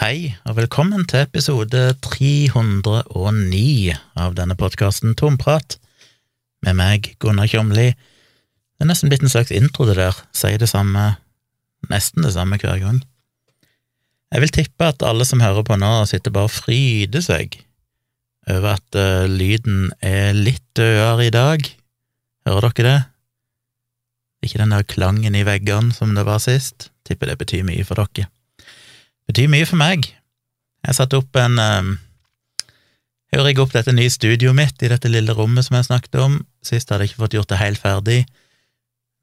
Hei, og velkommen til episode 309 av denne podkasten Tomprat, med meg, Gunnar Kjomli. Det er nesten blitt en slags intro, det der, sier det samme, nesten det samme hver gang. Jeg vil tippe at alle som hører på nå, sitter bare og fryder seg over at uh, lyden er litt dødere i dag. Hører dere det? Ikke den der klangen i veggene som det var sist. Tipper det betyr mye for dere betyr mye for meg. Jeg satte opp en um, Jeg rigger opp dette nye studioet mitt i dette lille rommet som jeg snakket om. Sist hadde jeg ikke fått gjort det helt ferdig.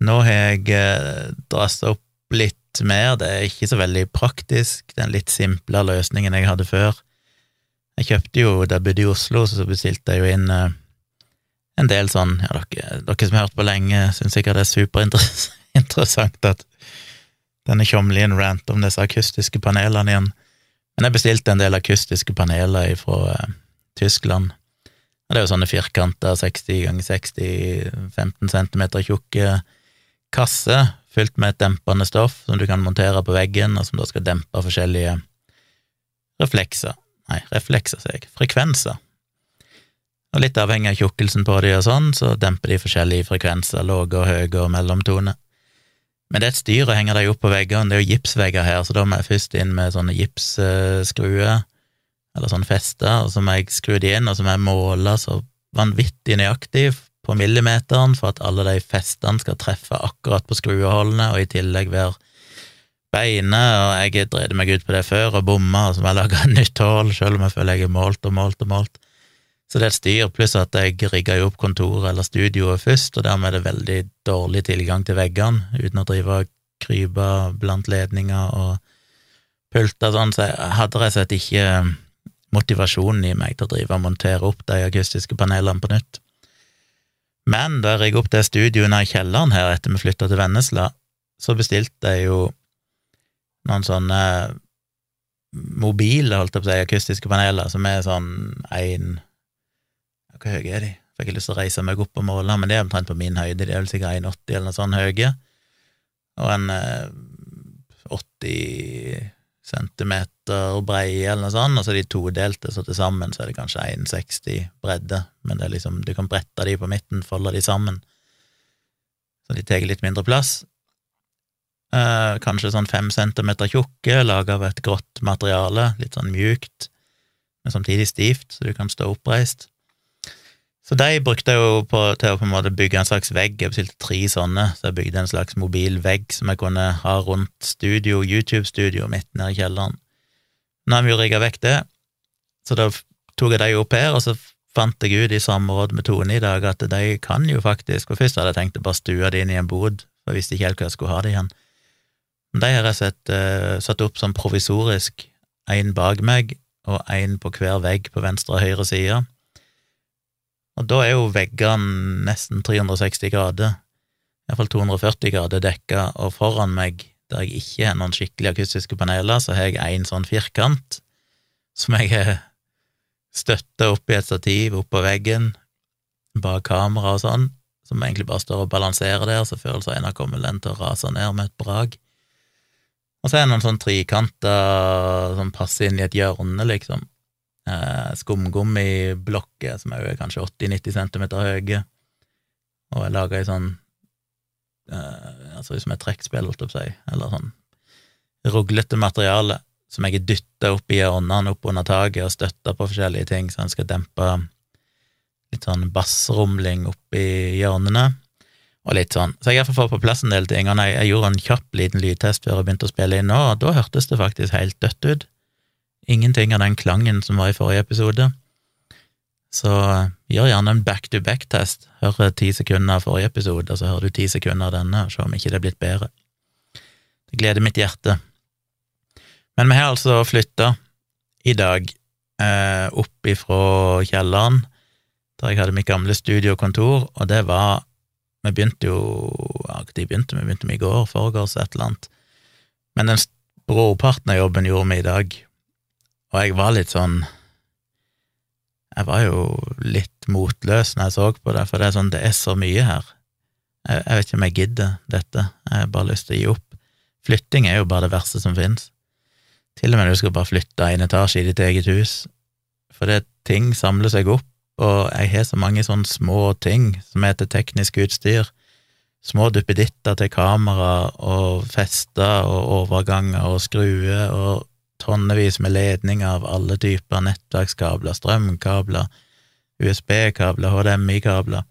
Nå har jeg uh, drassa opp litt mer. Det er ikke så veldig praktisk, den litt simple løsningen jeg hadde før. Jeg kjøpte jo, da jeg bodde i Oslo, så bestilte jeg jo inn uh, en del sånn ja, dere, dere som har hørt på lenge, syns sikkert det er superinteressant at denne tjomlien rant om disse akustiske panelene igjen. Men jeg bestilte en del akustiske paneler fra eh, Tyskland. Og det er jo sånne firkanter, 60 ganger 60, 15 centimeter tjukke kasser fylt med et dempende stoff som du kan montere på veggen, og som da skal dempe forskjellige reflekser. Nei, reflekser, sier jeg. Frekvenser. Og litt avhengig av tjukkelsen på de og sånn, så demper de forskjellige frekvenser, lave og høye og mellomtone. Men det er et styr å henge dem opp på veggene, det er jo gipsvegger her, så da må jeg først inn med sånne gipsskruer, eller sånne fester, og så må jeg skru de inn, og så må jeg måle så vanvittig nøyaktig på millimeteren for at alle de festene skal treffe akkurat på skrueholdene, og i tillegg være beine, og jeg dreide meg ut på det før og bomma, og så må jeg lage et nytt hull, selv om jeg føler jeg har målt og målt og målt. Så det er et styr, pluss at jeg rigga opp kontoret eller studioet først, og dermed er det veldig dårlig tilgang til veggene, uten å drive og krype blant ledninger og pulter sånn, så jeg hadde rett og slett ikke motivasjonen i meg til å drive og montere opp de akustiske panelene på nytt. Men da jeg rigga opp det studioet nær kjelleren her etter vi flytta til Vennesla, så bestilte jeg jo noen sånne mobile, holdt jeg på å si, akustiske paneler, som er sånn én hvor høye er de? Fikk jeg lyst til å reise meg opp og måle, men det er omtrent på min høyde, de er vel sikkert 1,80 eller noe sånt høye, og en eh, 80 centimeter breie eller noe sånt, og så er de todelte, så til sammen så er det kanskje 1,60 bredde, men det er liksom, du kan brette de på midten, folde de sammen, så de tar litt mindre plass. Eh, kanskje sånn fem centimeter tjukke, laga av et grått materiale, litt sånn mjukt, men samtidig stivt, så du kan stå oppreist. Så de brukte jeg jo på, til å på en måte bygge en slags vegg. Jeg bestilte tre sånne, så jeg bygde en slags mobil vegg som jeg kunne ha rundt studio, YouTube-studioet mitt nede i kjelleren. Nå har vi jo rigga vekk det, så da tok jeg de opp her, og så fant jeg ut i samråd med Tone i dag at de kan jo faktisk For først hadde jeg tenkt å bare stue det inn i en bod, for jeg visste ikke helt hvor jeg skulle ha det igjen. Men de har jeg sett, uh, satt opp som provisorisk, én bak meg og én på hver vegg på venstre og høyre side og da er jo veggene nesten 360 grader, iallfall 240 grader dekka, og foran meg, der jeg ikke har noen skikkelig akustiske paneler, så har jeg en sånn firkant som jeg har støtta opp i et stativ oppå veggen, bak kamera og sånn, som egentlig bare står og balanserer der, så før eller senere kommer den til å rase ned med et brag. Og så er det noen sånn trikanter som passer inn i et hjørne, liksom eh, skumgummiblokker som er kanskje 80-90 cm høye, og jeg laga i sånn eh, altså som et trekkspill, holdt jeg på å si, eller sånn ruglete materiale som jeg har dytta opp i hjørnene opp under taket og støtta på forskjellige ting, så han skal dempe litt sånn bassrumling oppi hjørnene, og litt sånn. Så jeg fått på plass en del ting, og jeg, jeg gjorde en kjapp liten lydtest før jeg begynte å spille inn nå, og da hørtes det faktisk helt dødt ut. Ingenting av den klangen som var i forrige episode. Så eh, gjør gjerne en back-to-back-test. Hør ti sekunder av forrige episode, og så hører du ti sekunder av denne, og se om ikke det er blitt bedre. Det gleder mitt hjerte. Men vi har altså flytta i dag eh, opp ifra kjelleren, der jeg hadde mitt gamle studiokontor, og det var Vi begynte jo ja, begynte, vi begynte med i går, foregårs, et eller annet. Men den brorparten av jobben gjorde vi i dag, og jeg var litt sånn Jeg var jo litt motløs når jeg så på det, for det er sånn, det er så mye her. Jeg, jeg vet ikke om jeg gidder dette, jeg har bare lyst til å gi opp. Flytting er jo bare det verste som finnes. Til og med når du skal bare flytte en etasje i ditt eget hus. For det ting samler seg opp, og jeg har så mange sånne små ting som heter teknisk utstyr. Små duppeditter til kamera og fester og overganger og skruer og tonnevis med ledninger av alle typer nettverkskabler, strømkabler, USB-kabler, HDMI-kabler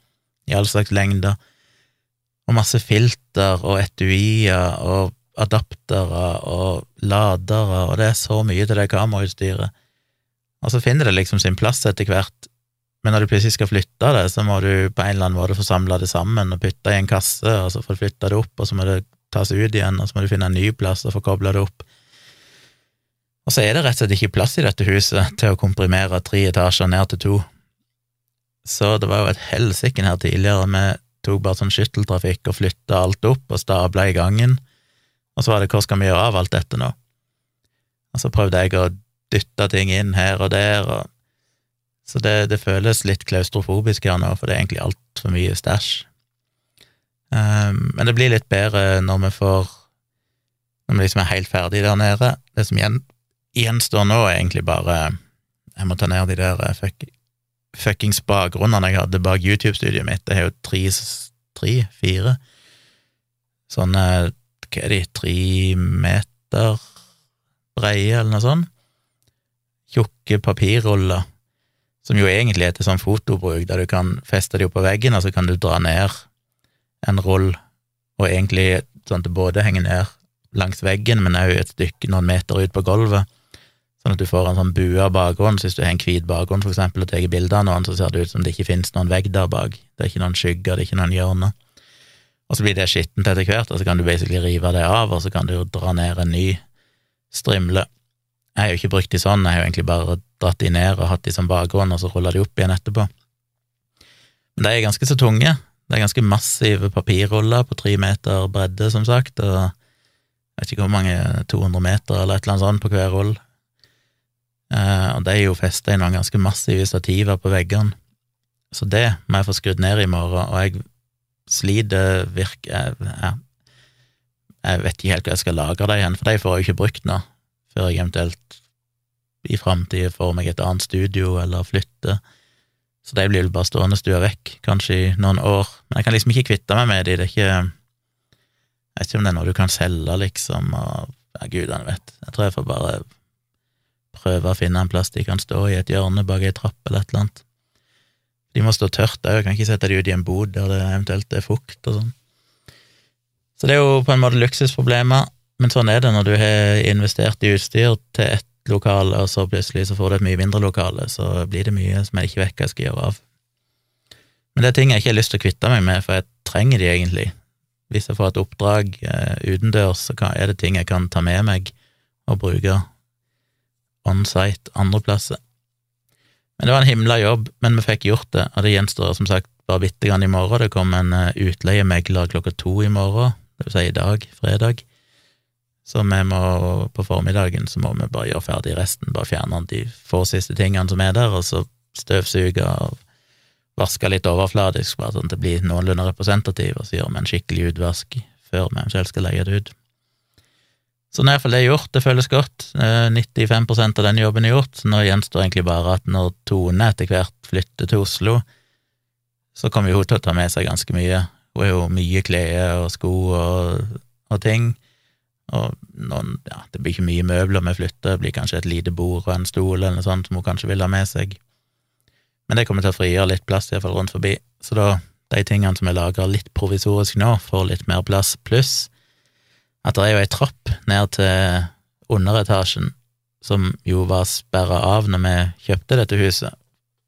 i all slags lengder, og masse filter og etuier og adaptere og ladere, og det er så mye til det kamerautstyret. Og så finner det liksom sin plass etter hvert, men når du plutselig skal flytte det, så må du på en eller annen måte få samla det sammen og putte i en kasse, og så få flytta det opp, og så må det tas ut igjen, og så må du finne en ny plass og få kobla det opp. Og så er det rett og slett ikke plass i dette huset til å komprimere tre etasjer ned til to. Så det var jo et helsike her tidligere. Vi tok bare sånn skytteltrafikk og flytta alt opp og stabla i gangen. Og så var det hva skal vi gjøre av alt dette nå? Og så prøvde jeg å dytte ting inn her og der, og så det, det føles litt klaustrofobisk her nå, for det er egentlig altfor mye stæsj. Um, men det blir litt bedre når vi får Når vi liksom er helt ferdig der nede. Det som gjen, gjenstår nå, er egentlig bare Jeg må ta ned de der eh, fuck, fuckings bakgrunnene jeg hadde bak YouTube-studioet mitt. Det er jo tre, tre, fire sånne Hva er de, tre meter breie, eller noe sånt? Tjukke papirruller, som jo egentlig er til sånn fotobruk, der du kan feste de opp på veggen, og så kan du dra ned en rull, og egentlig sånn at det både henger ned langs veggen, men òg et stykke noen meter ut på gulvet sånn at du får en sånn bua bakgrunn. Så hvis du har en hvit bakgrunn, for eksempel, og tar bilde av noen, så ser det ut som det ikke finnes noen vegg der bak. Det er ikke noen skygger, det er ikke noen hjørner. Og så blir det skittent etter hvert, og så kan du basically rive det av, og så kan du dra ned en ny strimle. Jeg har jo ikke brukt de sånn, jeg har jo egentlig bare dratt de ned og hatt de som bakgrunn, og så rulla de opp igjen etterpå. Men de er ganske så tunge. Det er ganske massive papirruller på tre meter bredde, som sagt, og jeg vet ikke hvor mange, 200 meter eller et eller annet sånt på hver rull. Eh, og det er jo festa i noen ganske massive stativer på veggene, så det må jeg få skrudd ned i morgen, og jeg sliter virk... jeg, jeg, vet ikke helt hva jeg skal lagre dem igjen, for de får jeg jo ikke brukt nå, før jeg eventuelt i framtida får meg et annet studio eller flytter. Så de blir vel bare stående stua vekk, kanskje i noen år. Men jeg kan liksom ikke kvitte meg med de, det er ikke Jeg vet ikke om det er noe du kan selge, liksom, og ja, gudene vet. Jeg tror jeg får bare prøve å finne en plass de kan stå i et hjørne bak ei trapp eller et eller annet. De må stå tørt òg, kan ikke sette de ut i en bod der det eventuelt er fukt og sånn. Så det er jo på en måte luksusproblemer, men sånn er det når du har investert i utstyr til ett lokale, og så plutselig så får du et mye mindre lokale, så blir det mye som jeg ikke vet hva jeg skal gjøre av. Men det er ting jeg ikke har lyst til å kvitte meg med, for jeg trenger de egentlig. Hvis jeg får et oppdrag eh, utendørs, så er det ting jeg kan ta med meg og bruke on-site andreplasser. Men det var en himla jobb, men vi fikk gjort det, og det gjenstår som sagt bare bitte grann i morgen. Det kommer en eh, utleiemegler klokka to i morgen, det vil si i dag, fredag. Så vi må, på formiddagen så må vi bare gjøre ferdig resten, bare fjerne de få siste tingene som er der, og så støvsuge og vaske litt overfladisk, bare sånn at det blir noenlunde representativ, og så gjør vi en skikkelig utvask før vi eventuelt skal leie det ut. Så nå er iallfall det gjort, det føles godt. 95 eh, av den jobben er gjort, så nå gjenstår egentlig bare at når Tone etter hvert flytter til Oslo, så kommer hun til å ta med seg ganske mye. Hun har jo mye klær og sko og, og ting, og noen, ja, det blir ikke mye møbler vi flytter, det blir kanskje et lite bord og en stol eller noe sånt som hun kanskje vil ha med seg. Men det kommer til å frigjøre litt plass, iallfall rundt forbi, så da, de tingene som er lagra litt provisorisk nå, får litt mer plass, pluss at det er jo ei trapp ned til underetasjen som jo var sperra av når vi kjøpte dette huset,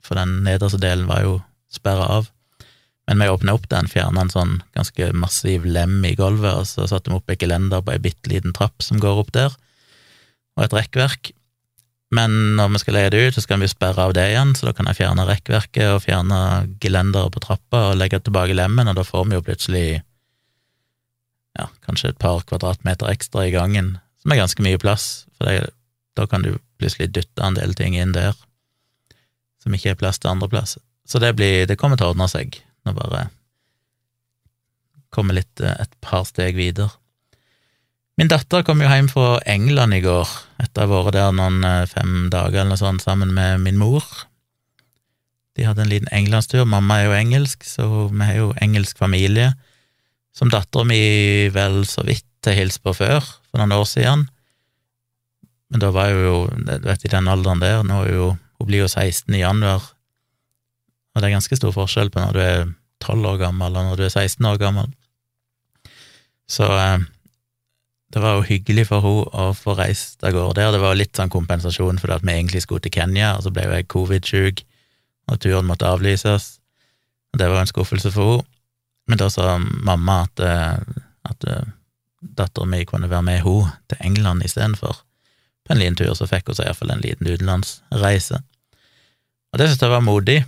for den nederste delen var jo sperra av. Men vi åpna opp den, fjerna en sånn ganske massiv lem i gulvet, og så satte vi opp et gelender på ei bitte liten trapp som går opp der, og et rekkverk. Men når vi skal leie det ut, så skal vi sperre av det igjen, så da kan jeg fjerne rekkverket og fjerne gelenderet på trappa og legge tilbake lemmen, og da får vi jo plutselig ja, kanskje et par kvadratmeter ekstra i gangen, som er ganske mye plass, for det, da kan du plutselig dytte en del ting inn der som ikke er plass til andre plasser. Så det, blir, det kommer til å ordne seg, nå bare kommer litt eh, et par steg videre. Min datter kom jo hjem fra England i går, etter å ha vært der noen eh, fem dager eller noe sånt sammen med min mor. De hadde en liten englandstur. Mamma er jo engelsk, så vi har jo engelsk familie, som dattera mi vel så vidt har hilst på før, for noen år siden. Men da var hun jo, vet, i den alderen der, nå er jo Hun blir jo 16 i januar, og det er ganske stor forskjell på når du er 12 år gammel og når du er 16 år gammel. Så eh, det var jo hyggelig for henne å få reist av gårde der. Det var jo litt sånn kompensasjon for at vi egentlig skulle til Kenya, og så ble jo jeg covid-sjuk, og turen måtte avlyses. Og det var en skuffelse for henne. Men da sa mamma at, eh, at eh, dattera mi kunne være med henne til England istedenfor. På en liten tur så fikk hun seg iallfall en liten utenlandsreise. Og det syntes jeg var modig,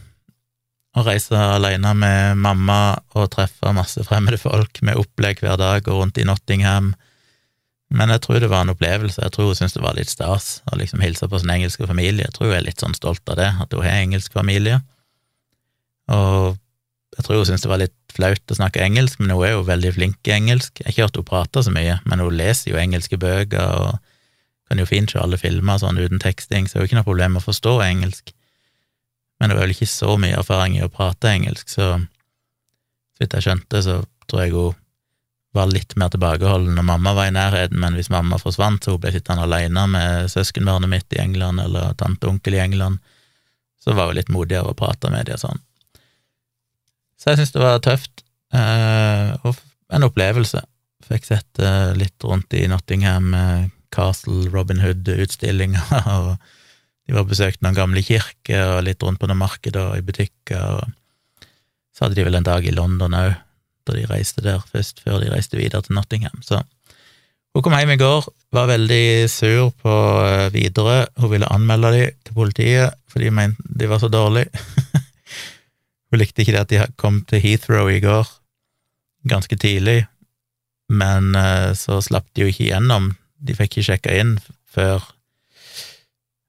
å reise alene med mamma og treffe masse fremmede folk med opplegg hver dag, og rundt i Nottingham, men jeg tror det var en opplevelse. Jeg tror hun syntes det var litt stas å liksom hilse på sin engelske familie. Jeg tror hun er litt sånn stolt av det, at hun har engelsk familie. Og jeg tror hun syntes det var litt flaut å snakke engelsk, men hun er jo veldig flink i engelsk. Jeg har ikke hørt hun prate så mye, men hun leser jo engelske bøker og kan jo fint se alle filmer sånn uten teksting, så det er jo ikke noe problem med å forstå engelsk. Men hun har vel ikke så mye erfaring i å prate engelsk, så så vidt jeg skjønte, så tror jeg hun var litt mer tilbakeholden når mamma var i nærheten, men hvis mamma forsvant, så hun ble sittende alene med søskenbarnet mitt i England eller tante og onkel i England, så var hun litt modigere å prate med dem og sånn. Så jeg syns det var tøft, eh, og en opplevelse. Fikk sett eh, litt rundt i Nottingham, eh, Castle, Robin Hood-utstillinger, og de var besøkt noen gamle kirker, og litt rundt på noen markeder og i butikker, og så hadde de vel en dag i London òg da de reiste der først, før de reiste videre til Nottingham. Så hun kom hjem i går, var veldig sur på Widerøe. Hun ville anmelde dem til politiet fordi de mente de var så dårlige. hun likte ikke det at de kom til Heathrow i går, ganske tidlig, men eh, så slapp de jo ikke igjennom. De fikk ikke sjekka inn før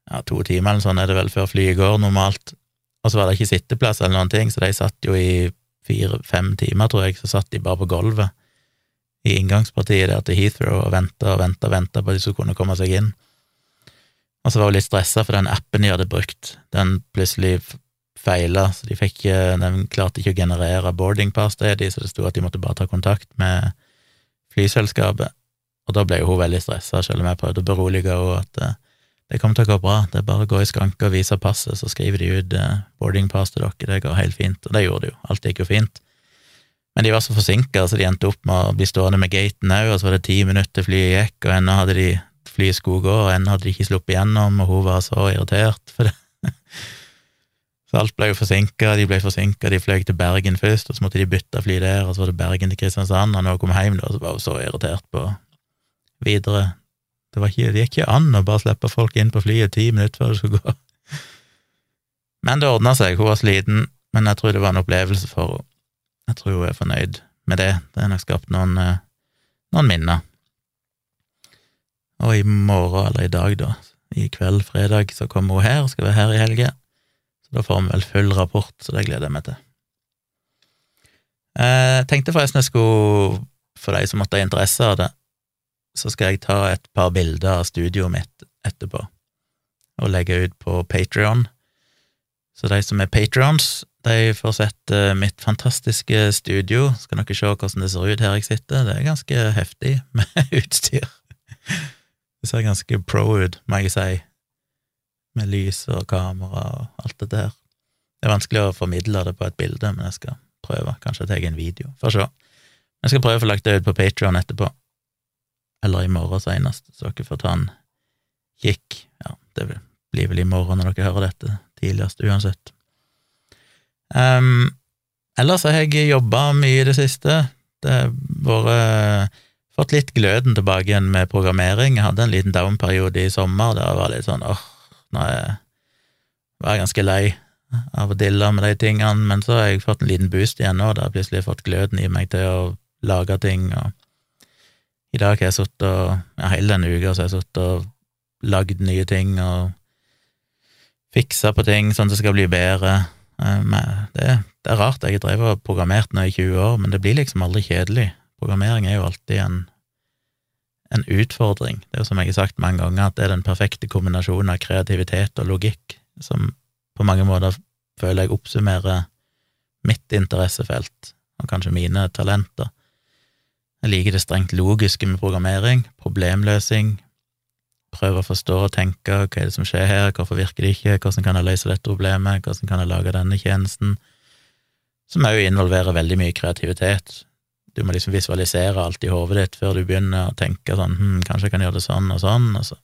ja, to timer eller sånn er det vel før flyet går, normalt. Og så var det ikke sitteplass eller noen ting, så de satt jo i fire-fem timer, tror jeg, så satt de bare på gulvet i inngangspartiet der til Heathrow og venta og venta og venta på at de skulle kunne komme seg inn. Og så var hun litt stressa for den appen de hadde brukt, den plutselig feila, så de fikk de klarte ikke å generere boardingpass til dem, så det sto at de måtte bare ta kontakt med flyselskapet. Og da ble jo hun veldig stressa, selv om jeg prøvde å berolige henne at eh, det kommer til å gå bra, det er bare å gå i skranke og vise passet, så skriver de ut boarding pass til dere, det går helt fint, og det gjorde de jo, alt gikk jo fint. Men de var så forsinka, så de endte opp med å bli stående med gaten òg, og så var det ti minutter til flyet gikk, og ennå hadde de flyet skulle gå, og ennå hadde de ikke sluppet gjennom, og hun var så irritert for det. Så alt ble jo forsinka, de ble forsinka, de fløy til Bergen først, og så måtte de bytte fly der, og så var det Bergen til Kristiansand, og når hun kom hjem, da, så var hun så irritert på videre det, ikke, det gikk ikke an å bare slippe folk inn på flyet ti minutter før det skulle gå. Men det ordna seg, hun var sliten, men jeg tror det var en opplevelse for henne. Jeg tror hun er fornøyd med det, det har nok skapt noen, eh, noen minner. Og i morgen, eller i dag, da, i kveld, fredag, så kommer hun her, skal være her i helga. Da får vi vel full rapport, så det gleder jeg meg til. Jeg eh, tenkte forresten jeg skulle, for de som måtte ha interesse av det, så skal jeg ta et par bilder av studioet mitt etterpå og legge ut på Patrion. Så de som er patrions, de får sett uh, mitt fantastiske studio. Skal dere se hvordan det ser ut her jeg sitter. Det er ganske heftig med utstyr. Det ser ganske pro ut, må jeg si, med lys og kamera og alt dette her. Det er vanskelig å formidle det på et bilde, men jeg skal prøve. Kanskje jeg tar en video. Får se. Jeg skal prøve å få lagt det ut på Patrion etterpå eller i morgen senest, så dere får ta en kikk. Ja, det blir vel i morgen når dere hører dette, tidligst uansett. Um, ellers har jeg jobba mye i det siste. Det har vært Fått litt gløden tilbake igjen med programmering. Jeg hadde en liten down-periode i sommer der jeg var litt sånn åh, nå er jeg, var ganske lei av å dille med de tingene, men så har jeg fått en liten boost igjen nå, da jeg plutselig fått gløden i meg til å lage ting og i dag har jeg sittet og ja, hele denne uka har jeg sittet og lagd nye ting og fiksa på ting sånn at det skal bli bedre. Eh, det, det er rart, jeg har drevet og programmert nå i 20 år, men det blir liksom aldri kjedelig. Programmering er jo alltid en, en utfordring. Det er jo som jeg har sagt mange ganger, at det er den perfekte kombinasjonen av kreativitet og logikk som på mange måter føler jeg oppsummerer mitt interessefelt, og kanskje mine talenter. Jeg liker det strengt logiske med programmering, problemløsing, prøve å forstå og tenke hva er det som skjer her, hvorfor virker det ikke, hvordan kan jeg løse dette problemet, hvordan kan jeg lage denne tjenesten, som òg involverer veldig mye kreativitet. Du må liksom visualisere alt i hodet ditt før du begynner å tenke sånn hm, kanskje jeg kan gjøre det sånn og sånn, og så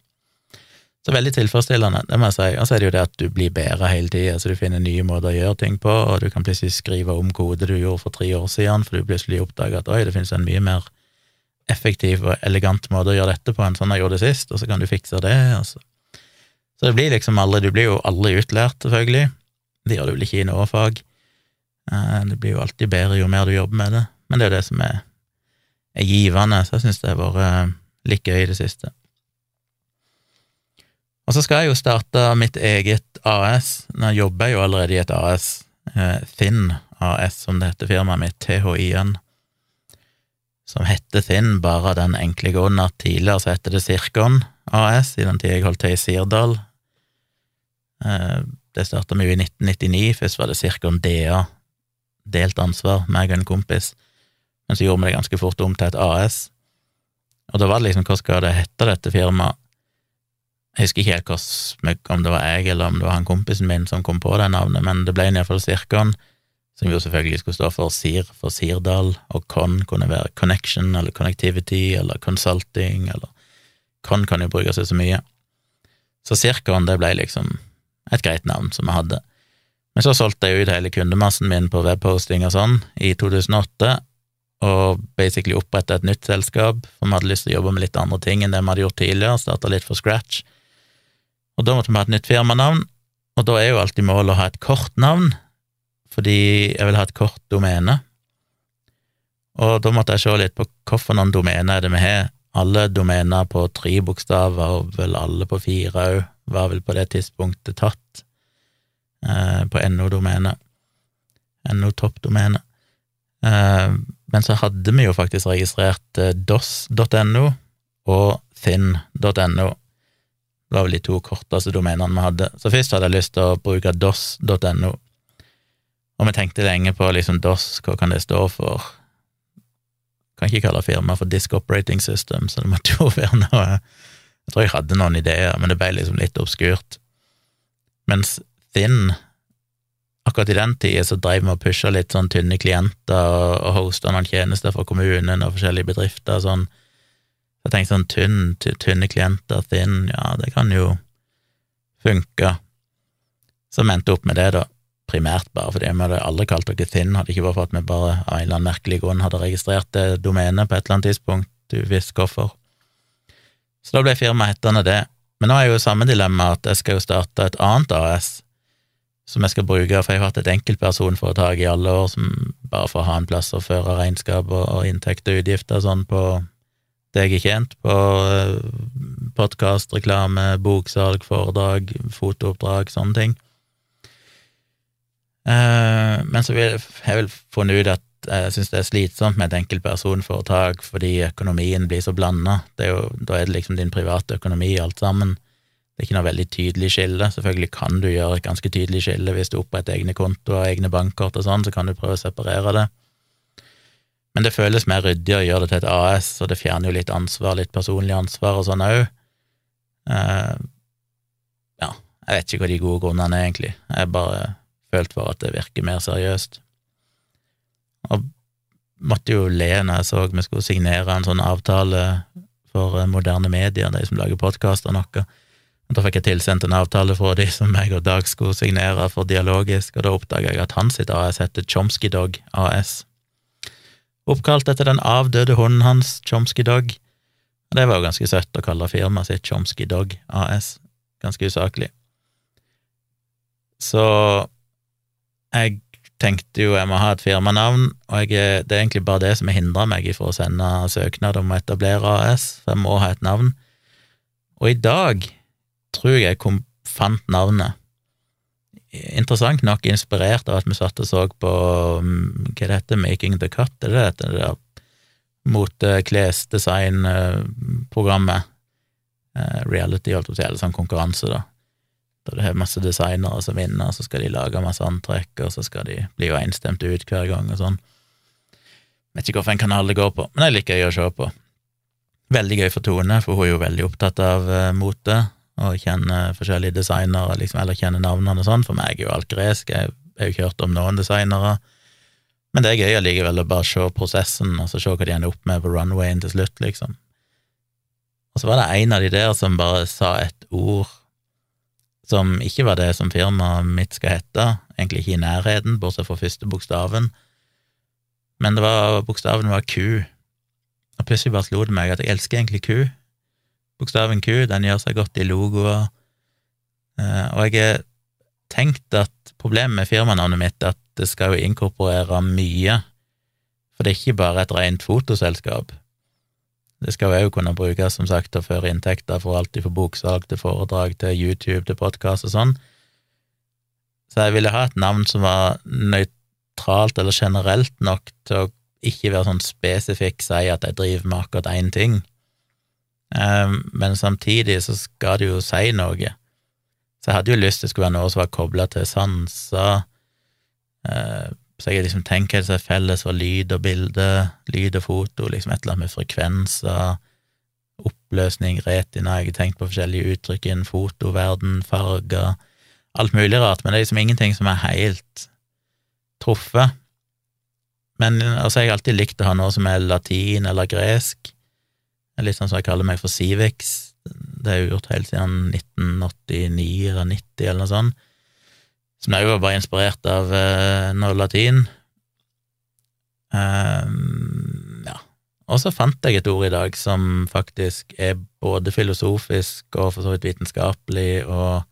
så veldig tilfredsstillende, det må jeg si. Og så er det jo det at du blir bedre hele tida, så du finner nye måter å gjøre ting på, og du kan plutselig skrive om kode du gjorde for tre år siden, for du plutselig oppdager at oi, det finnes en mye mer effektiv og elegant måte å gjøre dette på enn sånn jeg gjorde det sist, og så kan du fikse det, og så Så det blir liksom aldri Du blir jo aldri utlært, selvfølgelig. Det gjør du vel ikke i noe fag. Eh, det blir jo alltid bedre jo mer du jobber med det, men det er det som er, er givende, så jeg syns det har vært eh, litt gøy i det siste. Og så skal jeg jo starte mitt eget AS. Nå jobber jeg jo allerede i et AS, eh, Thin AS, som det heter firmaet mitt, THI-en, som heter Thin bare av den enkle grunn at tidligere så heter det Sirkon AS, i den tida jeg holdt til i Sirdal. Eh, det starta vi jo i 1999, først var det Sirkon DA, delt ansvar, meg og en kompis, men så gjorde vi det ganske fort om til et AS. Og da var det liksom, hva skal det hete, dette firmaet? Jeg husker ikke helt om det var jeg eller om det var han kompisen min som kom på det navnet, men det ble iallfall Sirkon, som jo selvfølgelig skulle stå for SIR for Sirdal, og CON kunne være Connection eller Connectivity eller Consulting, eller CON kan jo brukes til så mye. Så Sirkon, det ble liksom et greit navn som jeg hadde. Men så solgte jeg ut hele kundemassen min på webposting og sånn i 2008, og basically oppretta et nytt selskap, for vi hadde lyst til å jobbe med litt andre ting enn det vi hadde gjort tidligere, starta litt for scratch. Og da måtte vi ha et nytt firmanavn, og da er jo alltid målet å ha et kort navn, fordi jeg vil ha et kort domene. Og da måtte jeg se litt på noen domener er det vi har. Alle domener på tre bokstaver, og vel alle på fire òg, var vel på det tidspunktet tatt eh, på NO-domene. NO-toppdomenet. Eh, men så hadde vi jo faktisk registrert eh, dos.no og thin.no det var vel de to korteste domenene vi hadde. Så først hadde jeg lyst til å bruke dos.no, og vi tenkte lenge på liksom DOS, hva kan det stå for? Kan ikke kalle firmaet for Disk Operating System, så det måtte jo være noe Jeg tror jeg hadde noen ideer, men det ble liksom litt obskurt. Mens Thin Akkurat i den tida så drev vi og pusha litt sånn tynne klienter og, og hosta noen tjenester for kommunen og forskjellige bedrifter og sånn. Jeg tenkte sånn tynn, tynne klienter, thin, ja, det kan jo funke. Så vi endte opp med det, da, primært bare fordi vi hadde aldri kalt dere thin, hadde ikke vært for at vi bare av en eller annen merkelig grunn hadde registrert det domenet på et eller annet tidspunkt, du visste hvorfor. Så da ble firmaet hetende det. Men nå er jo samme dilemma at jeg skal jo starte et annet AS som jeg skal bruke, for jeg har hatt et enkeltpersonforetak i alle år som bare for å ha en plass å føre regnskap og, og inntekt og utgifter sånn på det jeg er tjent på eh, podkast, reklame, boksalg, foredrag, fotooppdrag, sånne ting. Eh, men så har jeg vel funnet ut at jeg syns det er slitsomt med et enkeltpersonforetak fordi økonomien blir så blanda. Da er det liksom din private økonomi alt sammen. Det er ikke noe veldig tydelig skille. Selvfølgelig kan du gjøre et ganske tydelig skille hvis du oppretter egne kontoer egne bankkort og sånn, så kan du prøve å separere det. Men det føles mer ryddig å gjøre det til et AS, og det fjerner jo litt ansvar, litt personlig ansvar og sånn òg. Uh, ja, jeg vet ikke hva de gode grunnene er, egentlig. Jeg bare følt for at det virker mer seriøst. Og måtte jo le når jeg så vi skulle signere en sånn avtale for eh, moderne medier, de som lager podkaster og noe. Da fikk jeg tilsendt en avtale fra de som jeg og Dag skulle signere for Dialogisk, og da oppdaga jeg at hans sitt AS heter Chomsky Dog AS oppkalt etter den avdøde hunden hans, Chomsky Dog. Og det var jo ganske søtt å kalle firmaet sitt Chomsky Dog AS, ganske usaklig. Så jeg tenkte jo jeg må ha et firmanavn, og jeg, det er egentlig bare det som har hindra meg for å sende søknad om å etablere AS, for jeg må ha et navn. Og i dag tror jeg kom, fant navnet interessant nok inspirert av at vi satt og så på mm, hva det heter, Making the Cut, er det det der mote-, klesdesignprogrammet. Eh, reality, holdt på å si, eller sånn konkurranse, da. Da det er masse designere som vinner, så skal de lage masse antrekk, og så skal de bli jo enstemt ut hver gang og sånn. Vet ikke hvilken kanal det går på, men det liker jeg å se på. Veldig gøy for Tone, for hun er jo veldig opptatt av uh, mote og kjenner forskjellige designere, liksom, eller kjenner navnene og sånn. For meg er jo alt gresk, jeg har jo ikke hørt om noen designere. Men det er gøy allikevel å bare se prosessen, og så se hva de ender opp med på runwayen til slutt, liksom. Og så var det en av de der som bare sa et ord som ikke var det som firmaet mitt skal hete, egentlig ikke i nærheten, bortsett fra første bokstaven, men det var, bokstaven var Q, og plutselig bare slo det meg at jeg elsker egentlig Q. Bokstaven Q, den gjør seg godt i logoer, eh, og jeg har tenkt at problemet med firmanavnet mitt er at det skal jo inkorporere mye, for det er ikke bare et rent fotoselskap. Det skal jo òg kunne brukes, som sagt, til å føre inntekter for alt fra boksalg til foredrag til YouTube til podkast og sånn. Så jeg ville ha et navn som var nøytralt eller generelt nok til å ikke være sånn spesifikk si at jeg driver med akkurat én ting. Um, men samtidig så skal det jo si noe. Så jeg hadde jo lyst til det skulle være noe som var kobla til sanser. Uh, så jeg liksom tenker det er felles for lyd og bilde, lyd og foto, liksom et eller annet med frekvenser, oppløsning, retina, jeg har tenkt på forskjellige uttrykk innen fotoverden, farger, alt mulig rart, men det er liksom ingenting som er helt truffet. Men altså, jeg har alltid likt å ha noe som er latin eller gresk, litt sånn som jeg kaller meg for Civix, det har jeg gjort helt siden 1989 eller 90 eller noe sånt, som jeg jo bare inspirert av uh, noe latin. Um, ja. Og så fant jeg et ord i dag som faktisk er både filosofisk og for så vidt vitenskapelig, og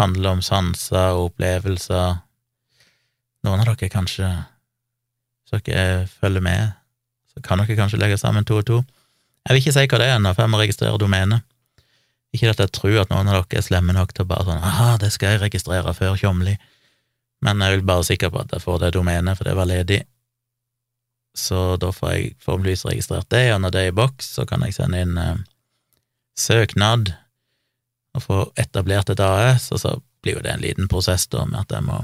handler om sanser og opplevelser. Noen av dere kanskje, hvis dere følger med, så kan dere kanskje legge sammen to og to. Jeg vil ikke si hva det er ennå, for jeg må registrere domenet. Ikke at jeg tror at noen av dere er slemme nok til å bare sånn aha, det skal jeg registrere før Tjomli, men jeg vil bare sikker på at jeg får det domenet, for det var ledig. Så da får jeg forhåpentligvis registrert det, og når det er i boks, så kan jeg sende inn eh, søknad og få etablert et AS, og så blir jo det en liten prosess da med at jeg må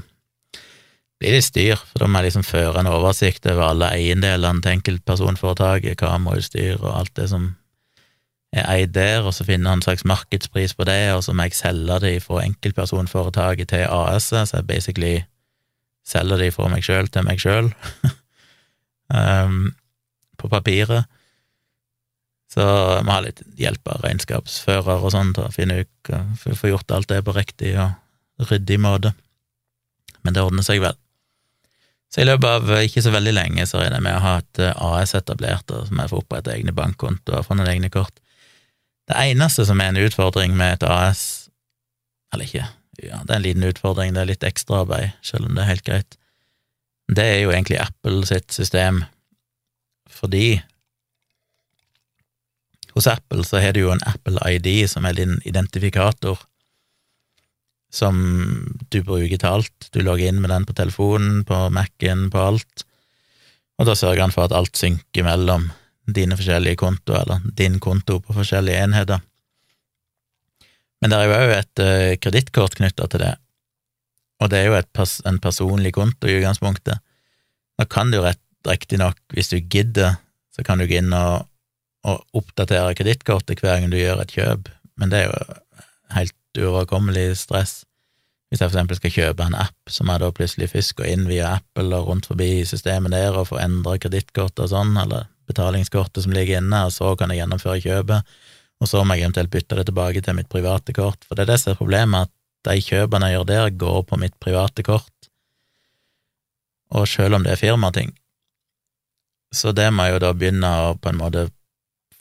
bli litt styr, for da må jeg liksom føre en oversikt over alle eiendelene til enkeltpersonforetaket, kamerautstyr og alt det som er eid der, og så finne en slags markedspris på det, og så må jeg selge det fra enkeltpersonforetaket til AS-et, så jeg basically selger de fra meg sjøl til meg sjøl, um, på papiret. Så jeg har ha litt hjelp av regnskapsfører og sånn til å finne ut få gjort alt det på riktig og ryddig måte. Men det ordner seg vel. Så i løpet av ikke så veldig lenge så regner jeg med å ha et eh, AS etablert, og så må jeg få opprette egne bankkontoer, få noen egne kort. Det eneste som er en utfordring med et AS, eller ikke, ja, det er en liten utfordring, det er litt ekstraarbeid, selv om det er helt greit, det er jo egentlig Apple sitt system, fordi hos Apple så har du jo en Apple ID som er din identifikator, som du bruker til alt. Du logger inn med den på telefonen, på Mac-en, på alt, og da sørger han for at alt synker mellom dine forskjellige kontoer, eller din konto på forskjellige enheter. Men det er jo òg et uh, kredittkort knytta til det, og det er jo pers en personlig konto i utgangspunktet. Da kan du rett riktignok, hvis du gidder, så kan du gå inn og, og oppdatere kredittkortet hver gang du gjør et kjøp, men det er jo helt uoverkommelig stress. Hvis jeg for eksempel skal kjøpe en app, så må jeg da plutselig først inn via Apple og rundt forbi systemet der og få endra kredittkortet og sånn, eller betalingskortet som ligger inne, og så kan jeg gjennomføre kjøpet, og så må jeg eventuelt bytte det tilbake til mitt private kort, for det er det som er problemet, at de kjøpene jeg gjør der, går på mitt private kort, og selv om det er firmating. Så det må jeg jo da begynne å på en måte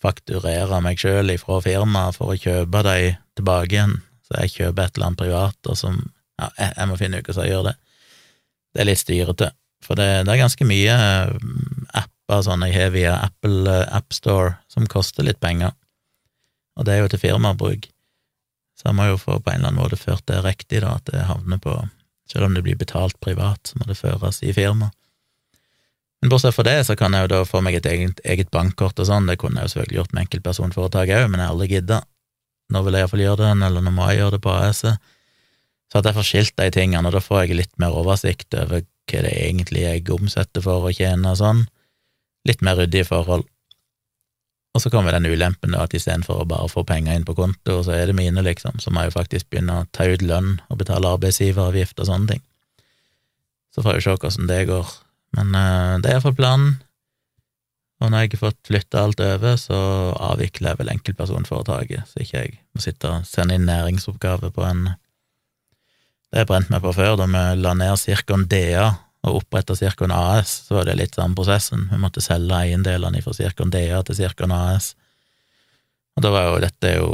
fakturere meg sjøl ifra firmaet for å kjøpe de tilbake igjen, så jeg kjøper et eller annet privat, og som ja, jeg må finne ut hvordan jeg gjør det. Det er litt styrete, for det, det er ganske mye mm, apper sånn jeg har via Apple eh, AppStore, som koster litt penger, og det er jo til firmabruk. Så jeg må jo få på en eller annen måte ført det riktig, da, at det havner på Selv om det blir betalt privat, så må det føres i firma. Men bortsett fra det, så kan jeg jo da få meg et eget, eget bankkort og sånn, det kunne jeg jo selvfølgelig gjort med enkeltpersonforetak òg, men jeg har aldri gidda. Nå vil jeg iallfall gjøre det, eller nå må jeg gjøre det på AS-et. Så at jeg får skilt de tingene, og da får jeg litt mer oversikt over hva det egentlig jeg omsetter for å tjene og sånn. Litt mer ryddige forhold. Og så kommer den ulempen da, at istedenfor å bare få penger inn på konto, så er det mine, liksom, så må jeg jo faktisk begynne å ta ut lønn og betale arbeidsgiveravgift og sånne ting. Så får jeg jo se hvordan det går. Men øh, det er iallfall planen. Og når jeg har fått flytta alt over, så avvikler jeg vel enkeltpersonforetaket, så ikke jeg må sitte og sende inn næringsoppgave på en Det har brent meg på før, da vi la ned Cirkon DA og oppretta Cirkon AS, så var det litt samme prosessen. Vi måtte selge eiendelene fra Cirkon DA til Cirkon AS. Og da var jo dette jo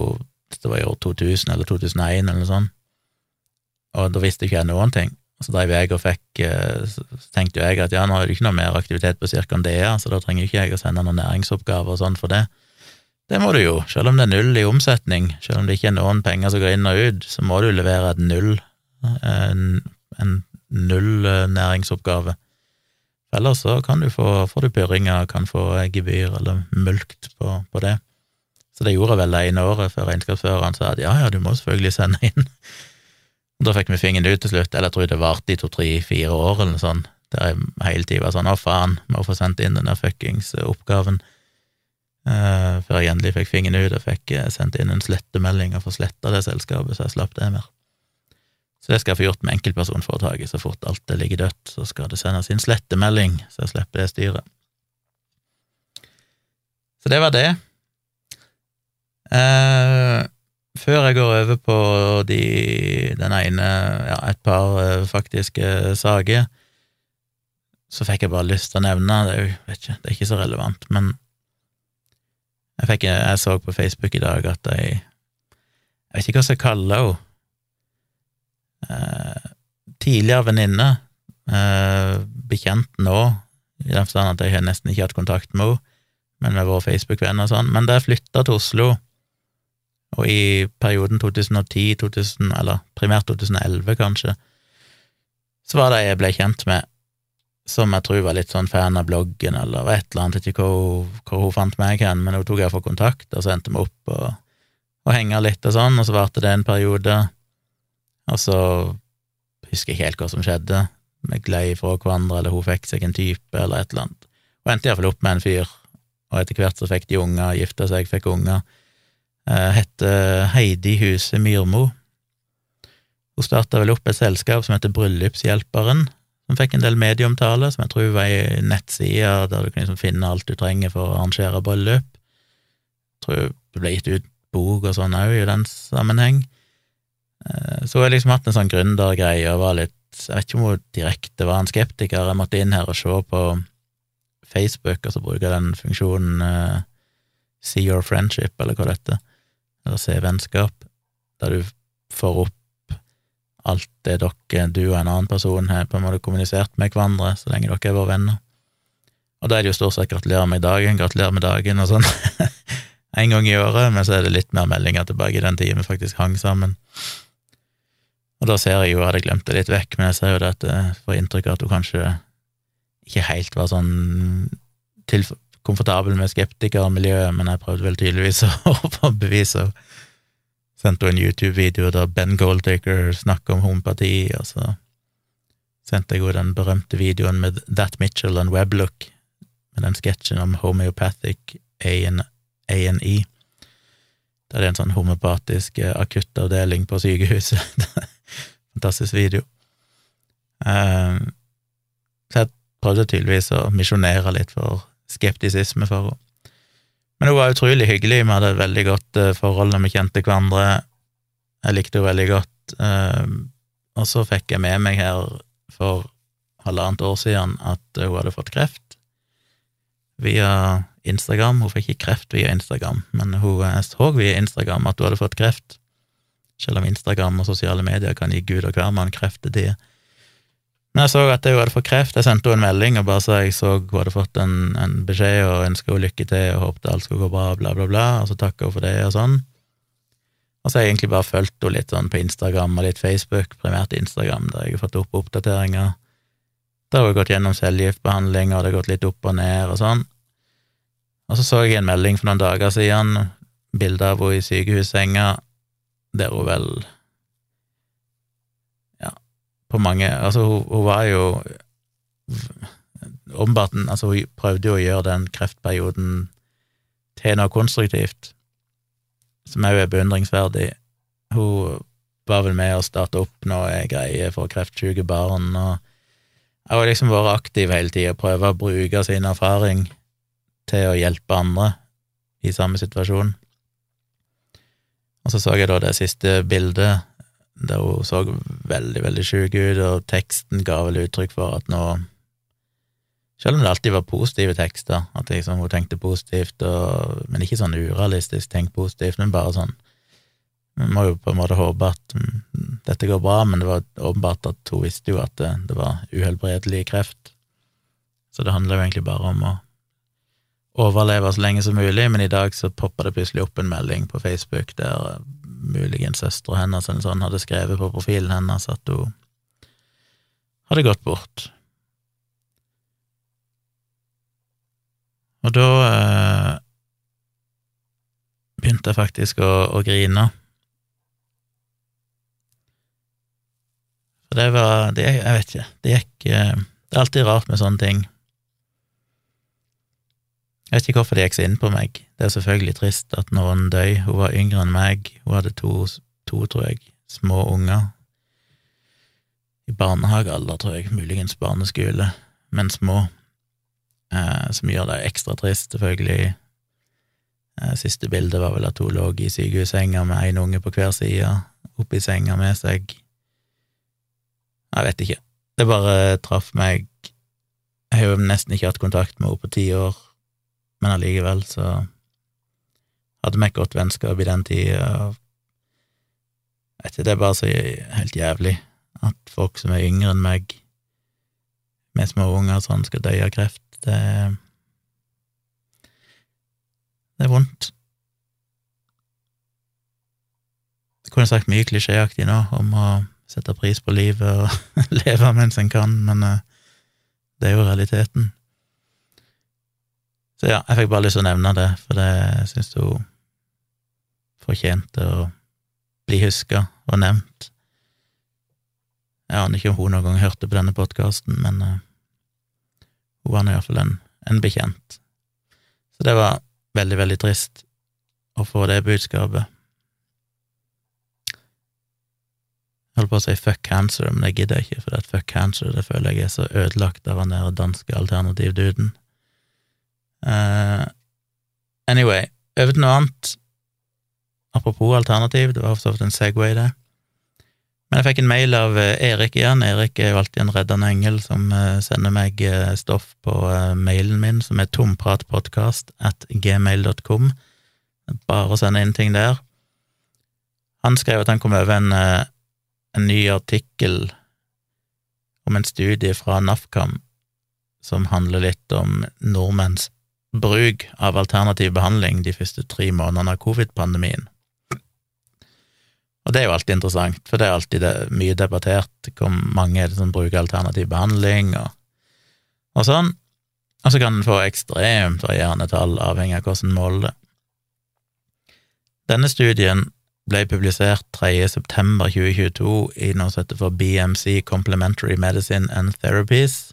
Dette var i år 2000 eller 2001 eller noe sånt. Og da visste ikke jeg noen ting. Så dreiv jeg og fikk eh, Så tenkte jo jeg at ja, nå er det ikke noe mer aktivitet på Cirkon DA, så da trenger ikke jeg å sende noen næringsoppgaver og sånn for det. Det må du jo, selv om det er null i omsetning, selv om det ikke er noen penger som går inn og ut, så må du levere et null, en, en null eh, næringsoppgave. Ellers så kan du få, får du pyrringer, kan få gebyr eller mulkt på, på, det. Så det gjorde jeg vel det ene året før regnskapsføreren sa at ja, ja, du må selvfølgelig sende inn. Og da fikk vi fingeren ut til slutt, eller jeg tror det varte i to, tre, fire år eller noe sånt, der jeg hele tida var sånn å faen, må få sendt inn den der fuckings oppgaven. Uh, før jeg endelig fikk fingeren ut og fikk sendt inn en slettemelding og få sletta det selskapet, så jeg slapp det mer. Så det skal jeg få gjort med enkeltpersonforetaket. Så fort alt det ligger dødt, så skal det sendes inn slettemelding, så jeg slipper det styret. Så det var det. Eh, før jeg går over på de, den ene, ja, et par eh, faktiske saker, så fikk jeg bare lyst til å nevne Det er jo, vet ikke, det er ikke så relevant, men jeg, fikk, jeg så på Facebook i dag at jeg Jeg vet ikke hva jeg skal kalle henne tidligere venninne, eh, bekjent nå, i den forstand at jeg har nesten ikke hatt kontakt med henne, men vi har vært Facebook-venner og sånn. Men jeg flytta til Oslo, og i perioden 2010, 2000, eller primært 2011, kanskje, så var det jeg ble kjent med, som jeg tror var litt sånn fan av bloggen, eller et eller annet, ikke hvor, hvor hun fant meg hen, men hun tok jeg for kontakt, og så endte vi opp og, og henga litt og sånn, og så varte det en periode og så husker jeg ikke helt hva som skjedde. Vi glei fra hverandre, eller hun fikk seg en type, eller et eller annet. Og endte iallfall opp med en fyr, og etter hvert så fikk de unger, gifta seg, fikk unger. Eh, hette Heidi Huse Myrmo. Hun starta vel opp et selskap som heter Bryllupshjelperen, som fikk en del medieomtale, som jeg tror var ei nettside der du kan liksom finne alt du trenger for å arrangere bryllup. Jeg tror det ble gitt ut bok og sånn òg i den sammenheng. Eh, hun jeg liksom hatt en sånn gründergreie og var litt Jeg vet ikke om hun direkte var en skeptiker. Jeg måtte inn her og se på Facebook, og så bruker jeg den funksjonen uh, See your friendship, eller hva det heter, eller Se vennskap, der du får opp alt det dere, du og en annen person, har på en måte kommunisert med hverandre så lenge dere har vært venner. Og da er det jo stort sett 'gratulerer med dagen', 'gratulerer med dagen' og sånn. en gang i året, men så er det litt mer meldinger tilbake i den tida vi faktisk hang sammen. Og da ser jeg jo, jeg hadde glemt det litt vekk, men jeg ser jo det at jeg får inntrykk av at hun kanskje ikke helt var sånn til, komfortabel med skeptikermiljøet, men jeg prøvde vel tydeligvis å overbevise henne. Sendte hun en YouTube-video der Ben Goldtaker snakker om homopati, og så sendte jeg henne den berømte videoen med That Mitchell and Weblook, med den sketsjen om homeopathic A&E. Der det er en sånn homopatisk eh, akuttavdeling på sykehuset. Fantastisk video. Um, så jeg prøvde tydeligvis å misjonere litt for skeptisisme for henne. Men hun var utrolig hyggelig, vi hadde et veldig godt uh, forhold når vi kjente hverandre. Jeg likte henne veldig godt. Um, og så fikk jeg med meg her for halvannet år siden at hun hadde fått kreft via Instagram. Hun fikk ikke kreft via Instagram, men hun så via Instagram at hun hadde fått kreft selv om Instagram og sosiale medier kan gi Gud og hver mann kreftetider. Men jeg så at hun hadde fått kreft, jeg sendte henne en melding og bare sa jeg så hun hadde fått en, en beskjed og ønska henne lykke til og håpet alt skulle gå bra, bla, bla, bla, og så takka hun for det og sånn. Og så har jeg egentlig bare fulgt henne litt sånn på Instagram og litt Facebook, primært Instagram, der jeg har fått opp oppdateringer Da har hun gått gjennom cellegiftbehandling, og det har gått litt opp og ned og sånn. Og så så jeg en melding for noen dager siden, bilde av henne i sykehussenga, der hun vel Ja, på mange Altså, hun, hun var jo Åpenbart Altså, hun prøvde jo å gjøre den kreftperioden til noe konstruktivt, som òg er beundringsverdig. Hun var vel med å starte opp noe greier for kreftsyke barn, og jeg har liksom vært aktiv hele tida, prøvd å bruke sin erfaring til å hjelpe andre i samme situasjon. Og så så jeg da det siste bildet, der hun så veldig, veldig sjuk ut, og teksten ga vel uttrykk for at nå Selv om det alltid var positive tekster, at liksom hun tenkte positivt, og, men ikke sånn urealistisk tenkt positivt, men bare sånn Vi må jo på en måte håpe at mm, dette går bra, men det var åpenbart at hun visste jo at det, det var uhelbredelig kreft, så det handler jo egentlig bare om å overleve så lenge som mulig, men i dag så poppa det plutselig opp en melding på Facebook der eh, muligens søstera hennes eller sånn hadde skrevet på profilen hennes at hun hadde gått bort. Og da eh, begynte jeg faktisk å, å grine. For det var det, Jeg vet ikke. Det gikk eh, Det er alltid rart med sånne ting. Jeg vet ikke hvorfor det gikk så inn på meg. Det er selvfølgelig trist at noen døy. Hun var yngre enn meg. Hun hadde to, to tror jeg, små unger. I barnehagealder, tror jeg, muligens barneskole, men små. Eh, som gjør det ekstra trist, selvfølgelig. Eh, siste bildet var vel at hun lå i sykehussenga med én unge på hver side, oppi senga med seg. Jeg vet ikke. Det bare traff meg. Jeg har jo nesten ikke hatt kontakt med henne på ti år men allikevel så hadde vi et godt vennskap i den tida. Vet det er bare så helt jævlig at folk som er yngre enn meg, med små unger sånn, skal dø av kreft. Det, det er vondt. Jeg kunne sagt mye klisjéaktig nå om å sette pris på livet og leve mens en kan, men eh, det er jo realiteten. Så ja, jeg fikk bare lyst til å nevne det, for det syns hun fortjente å bli huska og nevnt. Jeg aner ikke om hun noen gang hørte på denne podkasten, men uh, hun var nå iallfall en, en bekjent. Så det var veldig, veldig trist å få det budskapet. Jeg holdt på å si fuck cancer, men det gidder jeg ikke, for det fuck cancer det føler jeg er så ødelagt av han der danske alternativduden. Uh, anyway, over til noe annet. Apropos alternativ, det var for så vidt en Segway, det. Men jeg fikk en mail av eh, Erik igjen. Erik er jo alltid en reddende engel som uh, sender meg stoff på mailen min, som er tompratpodkast at gmail.com. Bare å sende inn ting der. Han skrev at han kom over en, en ny artikkel om en studie fra NAFKAM som handler litt om nordmenns bruk av alternativ behandling de første tre månedene av covid-pandemien. Og det er jo alltid interessant, for det er alltid det, mye debattert hvor mange er det som bruker alternativ behandling, og, og sånn. Og så kan en få ekstremt varierende tall, avhengig av hvordan en måler det. Denne studien ble publisert 3. september 2022 i noe som heter for BMC Complementary Medicine and Therapies,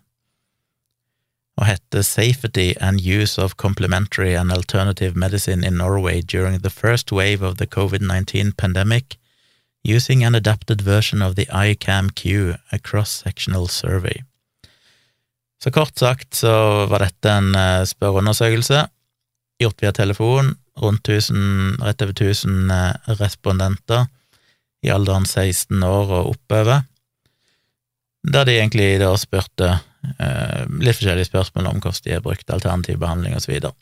og heter Safety and Use of Complementary and Alternative Medicine in Norway during the first wave of the COVID-19 pandemic, using an adapted version of the ICAM-Q, a cross-sectional survey. Så kort sagt så var dette en uh, spørreundersøkelse gjort via telefon, rundt 1000, rett over 1000 uh, eh, respondenter i alderen 16 år og oppover, der de egentlig da spurte Eh, litt forskjellige spørsmål om hvordan de har brukt alternativ behandling videre.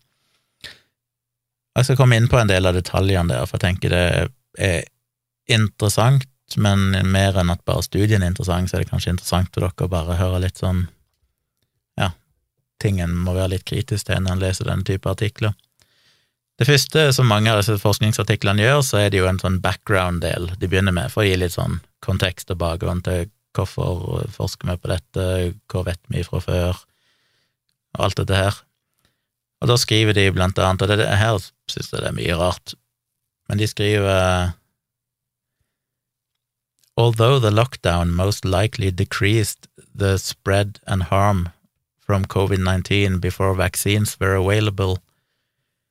Jeg skal komme inn på en del av detaljene der, for jeg tenker det er interessant, men mer enn at bare studien er interessant, så er det kanskje interessant for dere å bare høre litt sånn ja, ting en må være litt kritisk til når en leser denne type artikler. Det første som mange av disse forskningsartiklene gjør, så er det jo en sånn background-del de begynner med, for å gi litt sånn kontekst og bakgrunn til hvorfor forsker vi på dette, hva vet vi fra før, og alt dette her. Og da skriver de blant annet, og det, her synes jeg det er mye rart, men de skriver Although the lockdown most likely decreased the spread and harm from COVID-19 before vaccines were available,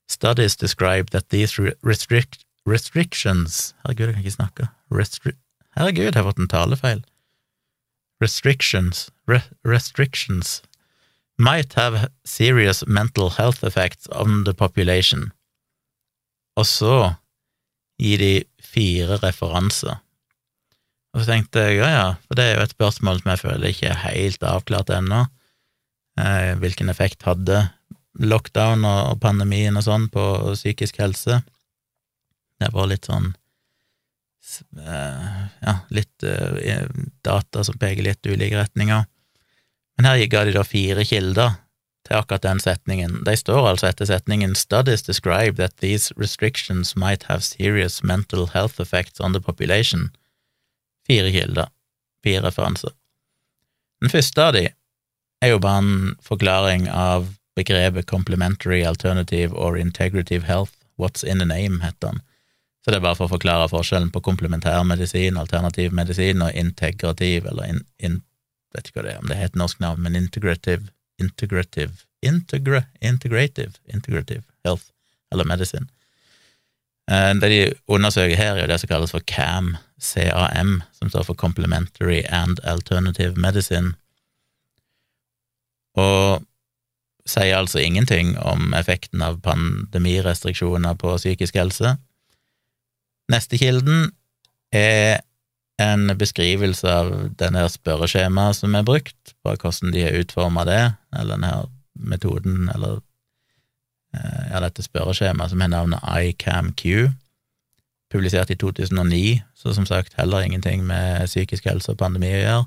studies describe that these restrict restrictions Herregud, jeg kan ikke snakke. Restri Herregud, jeg har fått en talefeil. Restrictions re restrictions might have serious mental health effects on the population. Og så gir de fire referanser. Og så tenkte jeg ja, ja, for det er jo et spørsmål som jeg føler ikke er helt avklart ennå. Eh, hvilken effekt hadde lockdown og pandemien og sånn på psykisk helse? Det bare litt sånn Ja, litt eh, data som peker litt ulike retninger. Men her ga de da fire kilder til akkurat den setningen. De står altså etter setningen Studies describe that these restrictions might have serious mental health effects on the population. Fire kilder, fire referanser. Den første av de er jo bare en forklaring av begrepet complementary alternative or integrative health, what's in the name, heter den. Så det er bare for å forklare forskjellen på komplementær medisin, alternativ medisin og integrativ, eller in, in vet ikke hva det er, om det heter norsk navn, men integrative integrative integra, integrative integrative health, eller medisin. Eh, det de undersøker her, er det som kalles for CAM, CAM, som står for Complementary and Alternative Medicine, og sier altså ingenting om effekten av pandemirestriksjoner på psykisk helse. Neste kilden er en beskrivelse av denne spørreskjemaet som er brukt, bare hvordan de har utforma det, eller denne metoden, eller eh, ja, dette spørreskjemaet som har navnet ICAMQ, publisert i 2009, så som sagt heller ingenting med psykisk helse og pandemi å gjøre.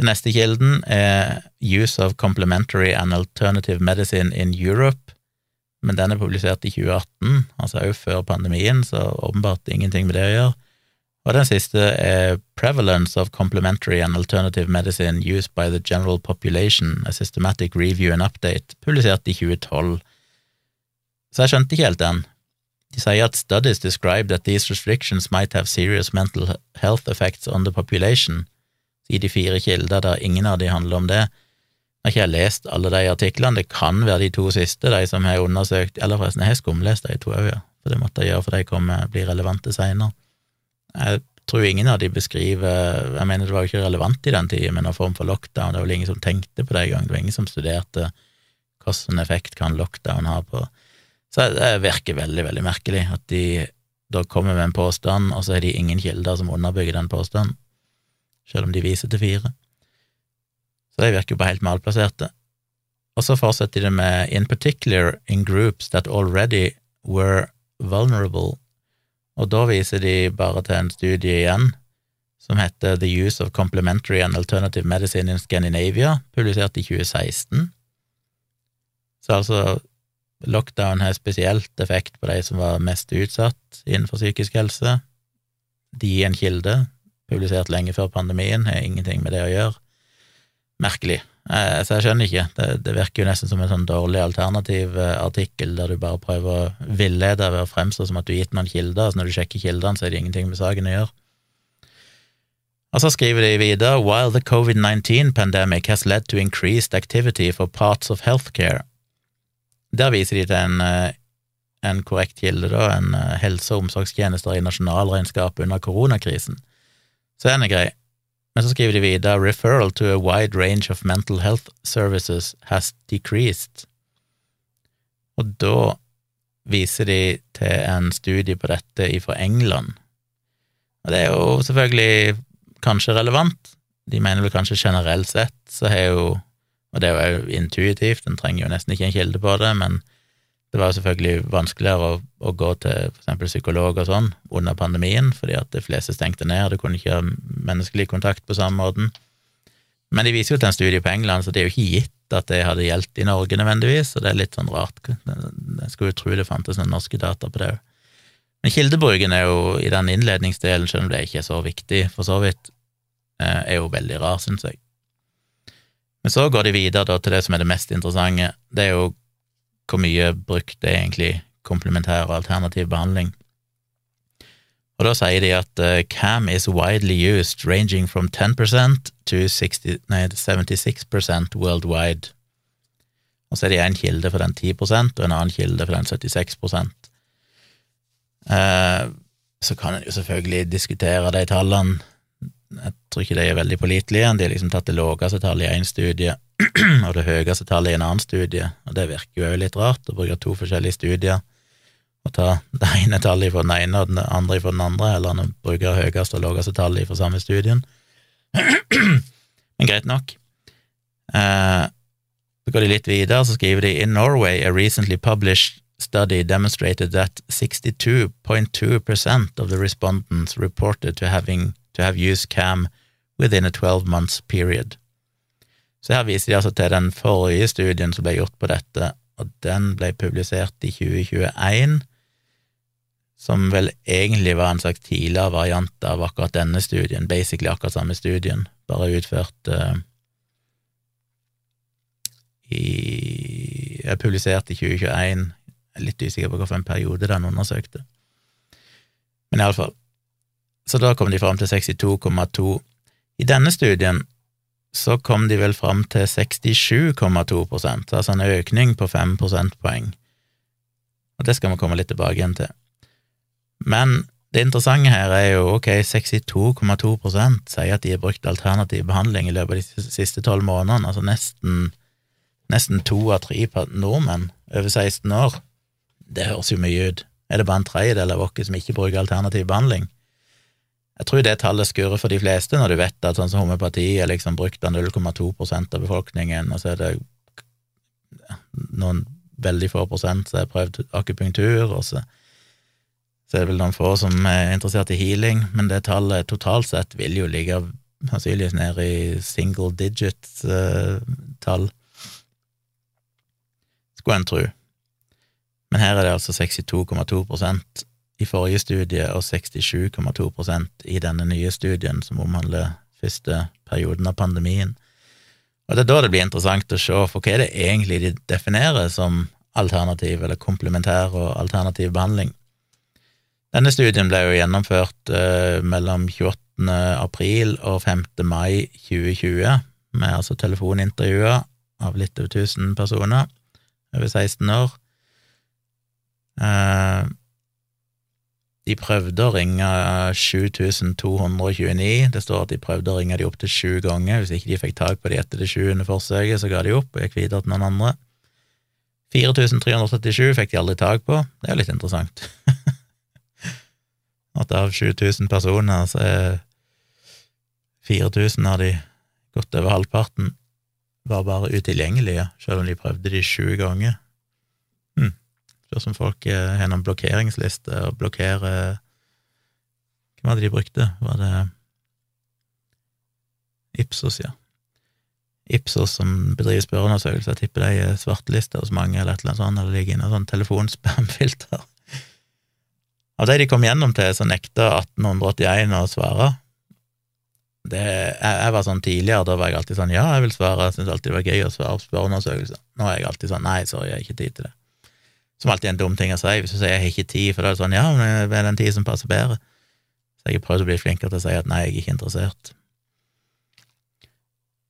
Den neste kilden er Use of Complementary and Alternative Medicine in Europe, men den er publisert i 2018, altså også før pandemien, så åpenbart ingenting med det å gjøre. Og den siste er Prevalence of Complementary and Alternative Medicine Used by the General Population, a Systematic Review and Update, publisert i 2012. Så jeg skjønte ikke helt den. De sier at studies describe that these restrictions might have serious mental health effects on the population. I de fire kilder der ingen av de handler om det. Jeg har ikke lest alle de artiklene, det kan være de to siste, de som har undersøkt. Eller forresten, jeg har skumlest de to òg, ja, for det måtte jeg gjøre, for de kommer, blir relevante seinere. Jeg tror ingen av de beskriver Jeg mener det var jo ikke relevant i den tida med noen form for lockdown, det var vel ingen som tenkte på det engang, det var ingen som studerte hvilken effekt kan lockdown ha på Så det virker veldig, veldig merkelig at de da kommer med en påstand, og så har de ingen kilder som underbygger den påstanden, selv om de viser til fire. Så de virker jo bare helt malplasserte. Og så fortsetter de med in particular in groups that already were vulnerable og da viser de bare til en studie igjen som heter The Use of Complementary and Alternative Medicine in Scandinavia, publisert i 2016. Så altså, lockdown har spesielt effekt på de som var mest utsatt innenfor psykisk helse. De er en kilde, publisert lenge før pandemien, har ingenting med det å gjøre. Merkelig. Eh, så jeg skjønner ikke. Det, det, virker jo nesten som en sånn dårlig alternativ eh, artikkel der du bare prøver å villede ved å fremstå som at du har gitt noen kilder, så når du sjekker kildene, så er det ingenting med saken å gjøre. Og så skriver de videre While the COVID-19 pandemic has led to increased activity for parts of healthcare Der viser de til en, eh, en korrekt kilde, da, en helse- og omsorgstjenester i nasjonalregnskapet under koronakrisen. Så den er grei. Men så skriver de videre referral to a wide range of mental health services has decreased. Og da viser de til en studie på dette fra England. Og det er jo selvfølgelig kanskje relevant. De mener vel kanskje generelt sett så har jo Og det er jo intuitivt, en trenger jo nesten ikke en kilde på det, men det var selvfølgelig vanskeligere å, å gå til eksempel psykolog og sånn under pandemien, fordi at de fleste stengte ned, du kunne ikke ha menneskelig kontakt på samme måten. Men de viser jo til en studie på England, så det er jo ikke gitt at det hadde gjeldt i Norge nødvendigvis, og det er litt sånn rart. Jeg skulle jo tro det fantes noen norske data på det òg. Men kildebruken er jo i den innledningsdelen, selv om det ikke er så viktig, for så vidt, eh, er jo veldig rar, syns jeg. Men så går de videre da, til det som er det mest interessante. Det er jo hvor mye brukt er egentlig komplementær og alternativ behandling. Og da sier de at uh, CAM is widely used, ranging from 10% to 60, nei, 76% worldwide. Og så er det én kilde for den 10% og en annen kilde for den 76 eh, Så kan en jo selvfølgelig diskutere de tallene jeg tror ikke de er veldig pålitelige. De har liksom tatt det laveste tallet i én studie og det høyeste tallet i en annen studie, og det virker jo litt rart å bruke to forskjellige studier og ta det ene tallet fra den ene og det andre fra den andre, eller å bruke høyeste og laveste tallet fra samme studien. Men greit nok. Eh, så går de litt videre, så skriver de In Norway, a recently published study demonstrated that 62.2% of the respondents reported to having to have used CAM within a 12 months period. Så her viser de altså til den forrige studien som ble gjort på dette, og den ble publisert i 2021, som vel egentlig var en slags tidligere variant av akkurat denne studien, basically akkurat samme studien, bare utført uh, i Jeg publiserte i 2021, jeg er litt usikker på hvilken periode den undersøkte. Men iallfall, så da kom de fram til 62,2. I denne studien så kom de vel fram til 67,2% altså en økning på 5 prosentpoeng. Og det skal vi komme litt tilbake igjen til. Men det interessante her er jo ok, 62,2% sier at de har brukt alternativ behandling i løpet av de siste tolv månedene, altså nesten, nesten to av tre nordmenn over 16 år. Det høres jo mye ut. Er det bare en tredjedel av oss som ikke bruker alternativ behandling? Jeg tror det tallet skurrer for de fleste, når du vet at sånn som homopati er liksom brukt av 0,2% av befolkningen, og så er det noen veldig få prosent som har prøvd akupunktur, og så, så, er det vel noen få som er interessert i healing, men det tallet totalt sett vil jo ligge sannsynligvis nede i single digit-tall, uh, skulle en tro. Men her er det altså 62,2 i forrige studie og 67,2% i denne nye studien som omhandler første perioden av pandemien. Og Det er da det blir interessant å se, for hva er det egentlig de definerer som alternativ eller komplementær og alternativ behandling? Denne studien ble jo gjennomført uh, mellom 28. april og 5. mai 2020, med altså telefonintervjuer av litt over 1000 personer over 16 år. Uh, de prøvde å ringe 7229. Det står at de prøvde å ringe de opptil sju ganger. Hvis ikke de fikk tak på de etter det sjuende forsøket, så ga de opp og gikk videre til noen andre. 4337 fikk de aldri tak på. Det er jo litt interessant. at av 7000 personer, så er 4000 av de, godt over halvparten, var bare utilgjengelige, selv om de prøvde de sju ganger. Spørs folk eh, har noen blokkeringsliste og blokkerer Hvem var det de brukte? Var det Ipsos, ja. Ipsos som bedriver spørreundersøkelser, tipper de er svartelista hos mange, eller et eller annet sånt, eller ligger inne i sånn telefonspamfilter. Av de de kom gjennom til, så nekta 1881 å svare. Det, jeg, jeg, var sånn tidligere, da var jeg alltid sånn ja, jeg vil svare, jeg syntes alltid det var gøy å svare på spørreundersøkelser. Nå er jeg alltid sånn nei, sorry, jeg har ikke tid til det. Som alltid er en dum ting å si. Hvis du sier 'jeg har ikke tid', for da er det sånn 'ja, men det er den tid som passer bedre'. Så jeg har prøvd å bli flinkere til å si at 'nei, jeg er ikke interessert'.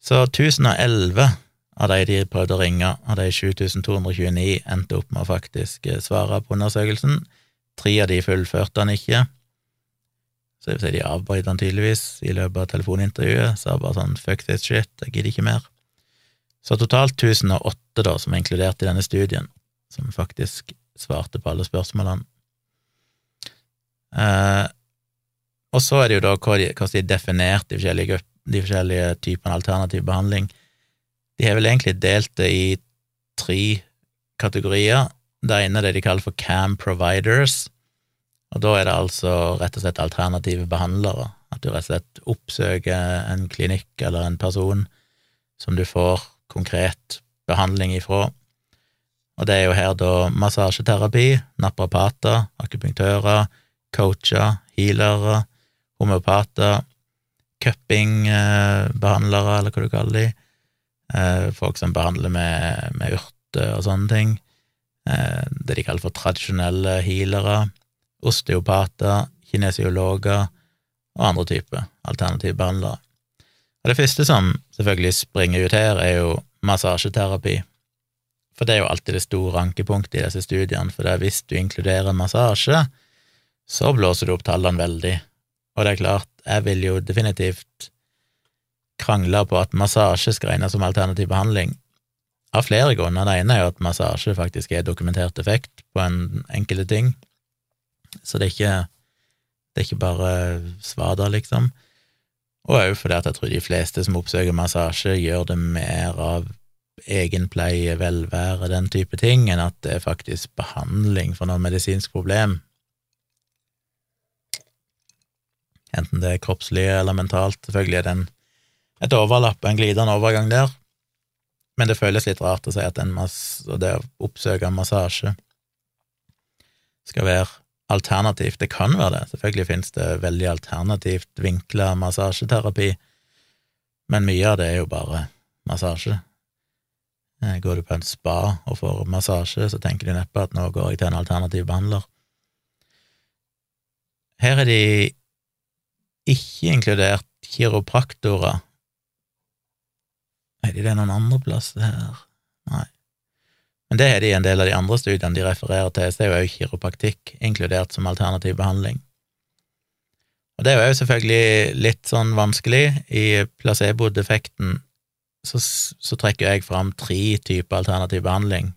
Så 1011 av de de prøvde å ringe, av de 7229, endte opp med å faktisk eh, svare på undersøkelsen. Tre av de fullførte han ikke. Så det vil si de avbrøt han tydeligvis i løpet av telefonintervjuet, sa bare sånn 'fuck this shit, jeg gidder ikke mer'. Så totalt 1008, da, som er inkludert i denne studien som faktisk svarte på alle spørsmålene. Eh, og så er det jo da hvordan de definerte definert de forskjellige, de forskjellige typene alternativ behandling. De har vel egentlig delt det i tre kategorier. Det ene er det de kaller for CAM providers, og da er det altså rett og slett alternative behandlere. At du rett og slett oppsøker en klinikk eller en person som du får konkret behandling ifra, og det er jo her da massasjeterapi, naprapater, akupunktører, coacher, healere, homeopater, cupping-behandlere, eller hva du kaller de. Eh, folk som behandler med, med urter og sånne ting. Eh, det de kaller for tradisjonelle healere. Osteopater, kinesiologer og andre typer alternative behandlere. Og det første som selvfølgelig springer ut her, er jo massasjeterapi. For det er jo alltid det store ankepunktet i disse studiene, for hvis du inkluderer massasje, så blåser du opp tallene veldig. Og det er klart, jeg vil jo definitivt krangle på at massasje skal regnes som alternativ behandling, av flere grunner. Det ene er jo at massasje faktisk er dokumentert effekt på en enkelte ting, så det er ikke, det er ikke bare svader, liksom. Og òg fordi at jeg tror de fleste som oppsøker massasje, gjør det mer av egenpleie, velvære, den type ting, enn at det er faktisk behandling for noe medisinsk problem. Enten det er kroppslig eller mentalt. Selvfølgelig er det et overlapp, en glidende overgang der, men det føles litt rart å si at det å oppsøke massasje skal være alternativt. Det kan være det, selvfølgelig finnes det veldig alternativt vinkla massasjeterapi, men mye av det er jo bare massasje. Eh, går du på en spa og får massasje, så tenker du neppe at nå går jeg til en alternativ behandler. Her er de ikke inkludert kiropraktorer. Er de det noen andre plasser her? Nei. Men det er de i en del av de andre studiene de refererer til, så er jo også kiropraktikk inkludert som alternativ behandling. Og det er jo selvfølgelig litt sånn vanskelig. I placebo-defekten så, så, trekker jeg fram tre typer alternativ behandling.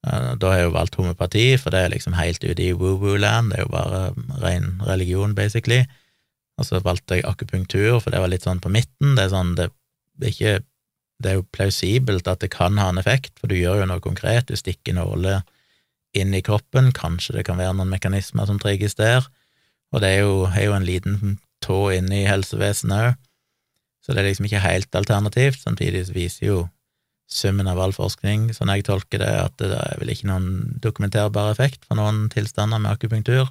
Da har jeg jo valgt homopati, for det er liksom helt ute i woo-woo-land, det er jo bare ren religion, basically. Og så valgte jeg akupunktur, for det var litt sånn på midten. Det er sånn, det er ikke det er jo plausibelt at det kan ha en effekt, for du gjør jo noe konkret, du stikker nåler inn i kroppen, kanskje det kan være noen mekanismer som trigges der, og det er jo, er jo en liten tå inne i helsevesenet òg, så det er liksom ikke helt alternativt. Samtidig viser jo summen av all forskning, sånn jeg tolker det, at det er vel ikke noen dokumenterbar effekt for noen tilstander med akupunktur.